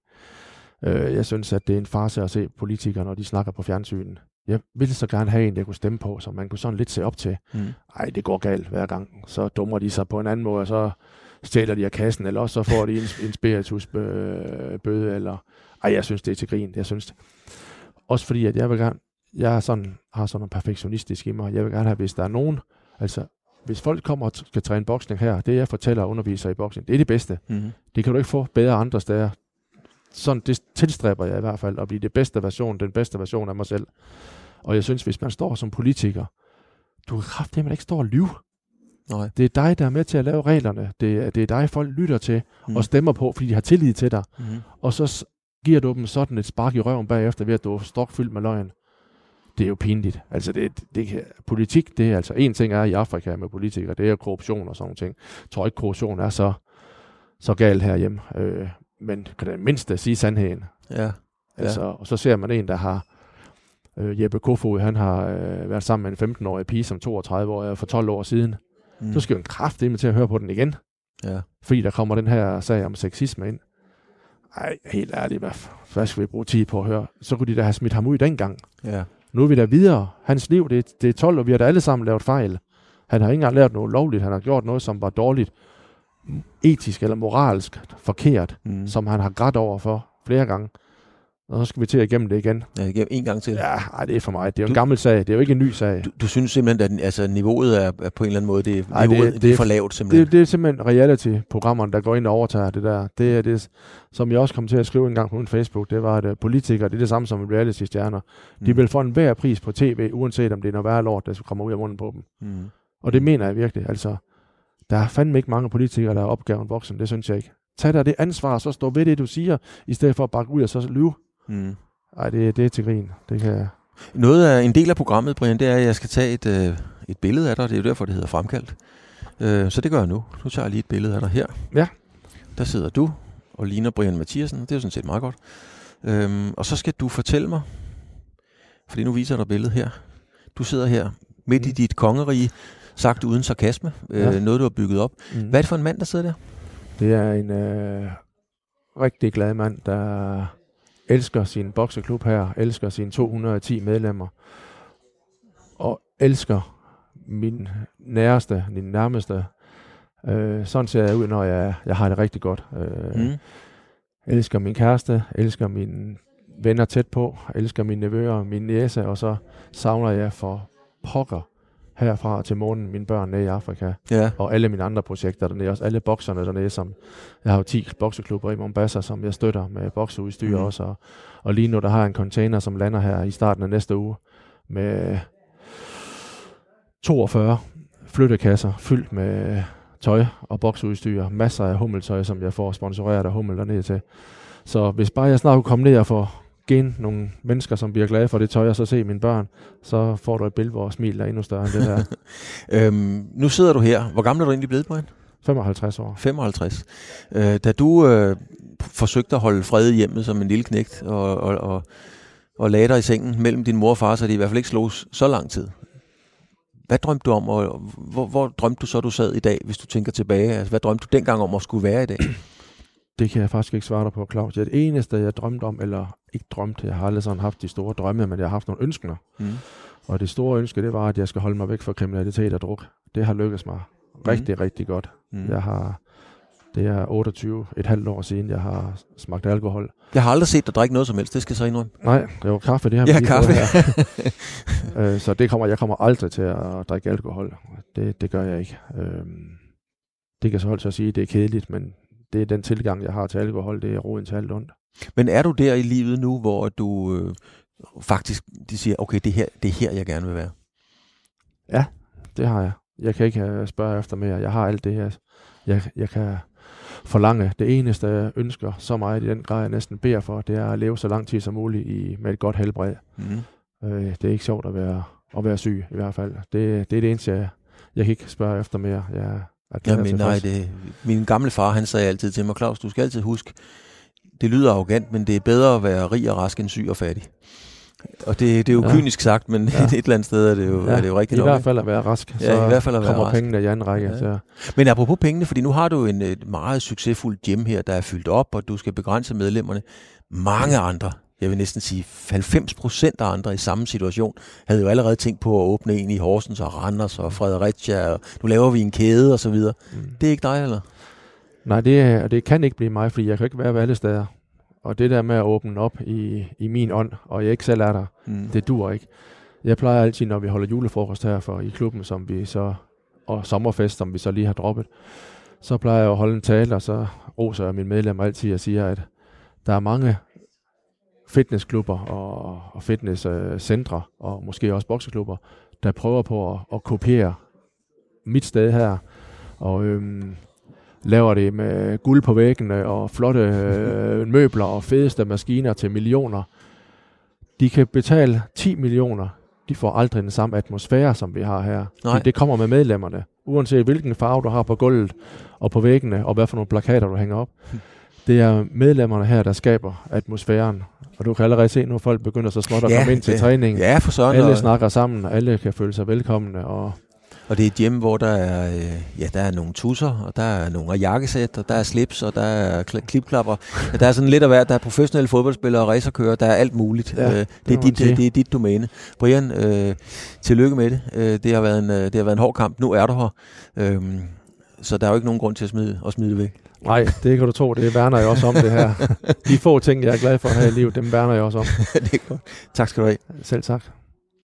Øh, jeg synes, at det er en farse at se politikere, når de snakker på fjernsynen. Jeg ville så gerne have en, jeg kunne stemme på, som man kunne sådan lidt se op til. Mm. Ej, det går galt hver gang. Så dummer de sig på en anden måde, og så stjæler de af kassen, eller også så får de en, en spiritusbøde, eller... Ej, jeg synes, det er til grin. Jeg synes... Også fordi, at jeg vil gerne... Jeg er sådan, har sådan noget perfektionistisk i mig. Jeg vil gerne have, hvis der er nogen... Altså, hvis folk kommer og skal træne boksning her, det jeg fortæller og underviser i boksning, det er det bedste. Mm. Det kan du ikke få bedre andre steder. Sådan, det tilstræber jeg i hvert fald, at blive det bedste version, den bedste version af mig selv. Og jeg synes, hvis man står som politiker, du kan kraftedeme ikke stå og lyve. Nej. Det er dig, der er med til at lave reglerne. Det er, det er dig, folk lytter til mm. og stemmer på, fordi de har tillid til dig. Mm. Og så giver du dem sådan et spark i røven bagefter, ved at du er stokfyldt med løgn. Det er jo pinligt. Altså, det, det politik, det er altså en ting er i Afrika med politikere, det er korruption og sådan nogle ting. Jeg tror ikke, korruption er så, så galt herhjemme. Øh, men kan det mindste sige sandheden. Ja. Altså, og så ser man en, der har øh, Jeppe Kofod, han har øh, været sammen med en 15-årig pige som 32 år for 12 år siden. Mm. Så skal jo en kraft med til at høre på den igen, Ja. fordi der kommer den her sag om sexisme ind. Ej, helt ærligt, hvad, hvad skal vi bruge tid på at høre? Så kunne de da have smidt ham ud dengang. Ja. Nu er vi da videre. Hans liv, det, det er 12, og vi har da alle sammen lavet fejl. Han har ikke engang lavet noget lovligt. Han har gjort noget, som var dårligt, etisk eller moralsk forkert, Mm. som han har grædt over for flere gange. Og så skal vi til at igennem det igen. Ja, igen, en gang til. Ja, ej, det er for mig. Det er jo en gammel sag. Det er jo ikke en ny sag. Du, du synes simpelthen, at altså, niveauet er, er på en eller anden måde, det, Ej, niveauet, det, det det er- for lavt simpelthen. Det, det er simpelthen reality-programmerne, der går ind og overtager det der. Det er det, som jeg også kom til at skrive en gang på min Facebook, det var, at øh, politikere, det er det samme som reality-stjerner. De Mm. vil få en hver pris på tv, uanset om det er noget værre lort, der kommer ud af munden på dem. Mm. Og det mener jeg virkelig. Altså, der er fandme ikke mange politikere, der er opgaven voksen. Det synes jeg ikke. Tag dig det ansvar, så stå ved det, du siger, i stedet for at bakke ud og så lyve. Mm. Ej, det, det er til grin. Det kan jeg. Noget af en del af programmet, Brian, det er, at jeg skal tage et, øh, et billede af dig. Det er jo derfor, det hedder fremkaldt. Øh, så det gør jeg nu. Nu tager jeg lige et billede af dig her. Ja. Der sidder du og ligner Brian Mathiasen. Det er jo sådan set meget godt. Øhm, og så skal du fortælle mig, fordi nu viser jeg dig billedet her. Du sidder her midt i Mm. dit kongerige, sagt uden sarkasme. Øh, Ja. Noget, du har bygget op. Mm. Hvad er det for en mand, der sidder der? Det er en øh, rigtig glad mand, der elsker sin bokseklub her, elsker sine 210 medlemmer, og elsker min næreste, min nærmeste. Øh, sådan ser jeg ud, når jeg, jeg har det rigtig godt. Øh, Mm. Elsker min kæreste, elsker mine venner tæt på, elsker mine nevøer, min næse, og så savner jeg for pokker herfra til månen mine børn nede i Afrika Ja. og alle mine andre projekter dernede, også alle bokserne dernede, som jeg har jo 10 bokseklubber i Mombasa, som jeg støtter med bokseudstyr mm. også, og, og lige nu der har jeg en container, som lander her i starten af næste uge, med 42 flyttekasser fyldt med tøj og bokseudstyr, masser af hummeltøj, som jeg får sponsoreret af Hummel dernede til. Så hvis bare jeg snart kunne komme ned og få gen nogle mennesker, som bliver glade for det tøj, og så se mine børn, så får du et billede, hvor smilet er endnu større end det der. Øhm, nu sidder du her. Hvor gammel er du egentlig blevet, Brian? 55 år. 55. Øh, da du øh, forsøgte at holde fred i hjemmet som en lille knægt, og, og, og, og lagde dig i sengen mellem din mor og far, så det i hvert fald ikke slogs så lang tid. Hvad drømte du om, og hvor, hvor drømte du så, du sad i dag, hvis du tænker tilbage? Altså, hvad drømte du dengang om at skulle være i dag? Det kan jeg faktisk ikke svare dig på, Claus. Det eneste, jeg drømte om, eller ikke drømte, jeg har aldrig sådan haft de store drømme, men jeg har haft nogle ønsker. Mm. Og det store ønske, det var, at jeg skal holde mig væk fra kriminalitet og druk. Det har lykkedes mig rigtig, rigtig godt. Mm. Jeg har, det er 28, et halvt år siden, jeg har smagt alkohol. Jeg har aldrig set dig drikke noget som helst, det skal jeg så indrømme. Nej, det var kaffe, det har Ja, kaffe. her. øh, så det kommer, jeg kommer aldrig til at drikke alkohol. Det, det gør jeg ikke. Øhm, det kan så holde sig at sige, at det er kedeligt, men det er den tilgang, jeg har til alkohol, det er roden til alt ondt. Men er du der i livet nu, hvor du øh, faktisk de siger, okay, det, her, det er her, jeg gerne vil være? Det har jeg. Jeg kan ikke øh, spørge efter mere. Jeg har alt det her. Jeg, jeg kan forlange. Det eneste, jeg ønsker så meget i den grad, jeg næsten beder for, det er at leve så lang tid som muligt i, med et godt helbred. Mm. Øh, det er ikke sjovt at være, at være syg, i hvert fald. Det, det er det eneste, jeg, jeg kan ikke spørge efter mere. Jeg Jamen, nej, det, min gamle far, han sagde altid til mig, Claus, du skal altid huske, det lyder arrogant, men det er bedre at være rig og rask end syg og fattig. Og det, det er jo Ja. kynisk sagt, men Ja. et eller andet sted er det jo, ja. er det jo rigtigt I nok. hvert ikke? fald at være rask, Ja, så i hvert fald at være kommer rask. pengene i anden række. Ja. Så, Men apropos pengene, fordi nu har du en et meget succesfuld gym her, der er fyldt op, og du skal begrænse medlemmerne. Mange andre, jeg vil næsten sige 90 procent af andre i samme situation, havde jo allerede tænkt på at åbne en i Horsens og Randers og Fredericia, og nu laver vi en kæde og så videre. Mm. Det er ikke dig, eller? Nej, det, er- og det kan ikke blive mig, fordi jeg kan ikke være ved alle steder. Og det der med at åbne op i, i min ånd, og jeg ikke selv er der, Mm. det dur ikke. Jeg plejer altid, når vi holder julefrokost her for i klubben, som vi så, og sommerfest, som vi så lige har droppet, så plejer jeg at holde en tale, og så roser jeg mine medlemmer altid og siger, at der er mange fitnessklubber og, og fitnesscentre, og måske også bokseklubber, der prøver på at, at kopiere mit sted her, og øhm, laver det med guld på væggene, og flotte øh, møbler og fedeste maskiner til millioner. De kan betale 10 millioner. De får aldrig den samme atmosfære, som vi har her. Nej. Det kommer med medlemmerne. Uanset hvilken farve du har på gulvet og på væggene, og hvad for nogle plakater du hænger op. Det er medlemmerne her, der skaber atmosfæren. Og du kan allerede se, nu folk begynder så småt at komme ind til det- træning. Ja, for søren. Alle og- snakker sammen, alle kan føle sig velkomne, og Og det er et hjem, hvor der er, øh, ja, der er nogle tusser, og der er nogle jakkesæt, og der er slips, og der er kl- klipklapper. Ja, der er sådan lidt af hvert. Der er professionelle fodboldspillere og racerkører. Der er alt muligt. Ja, øh, det det, er dit, sige. det er dit domæne. Brian, øh, tillykke med det. Øh, det, har været en, øh, det har været en hård kamp. Nu er du her. Øhm, så der er jo ikke nogen grund til at smide, at smide det væk. Nej, det kan du tro, det værner jeg også om det her. De få ting, jeg er glad for her i livet, dem værner jeg også om. det er godt. Tak skal du have. Selv tak.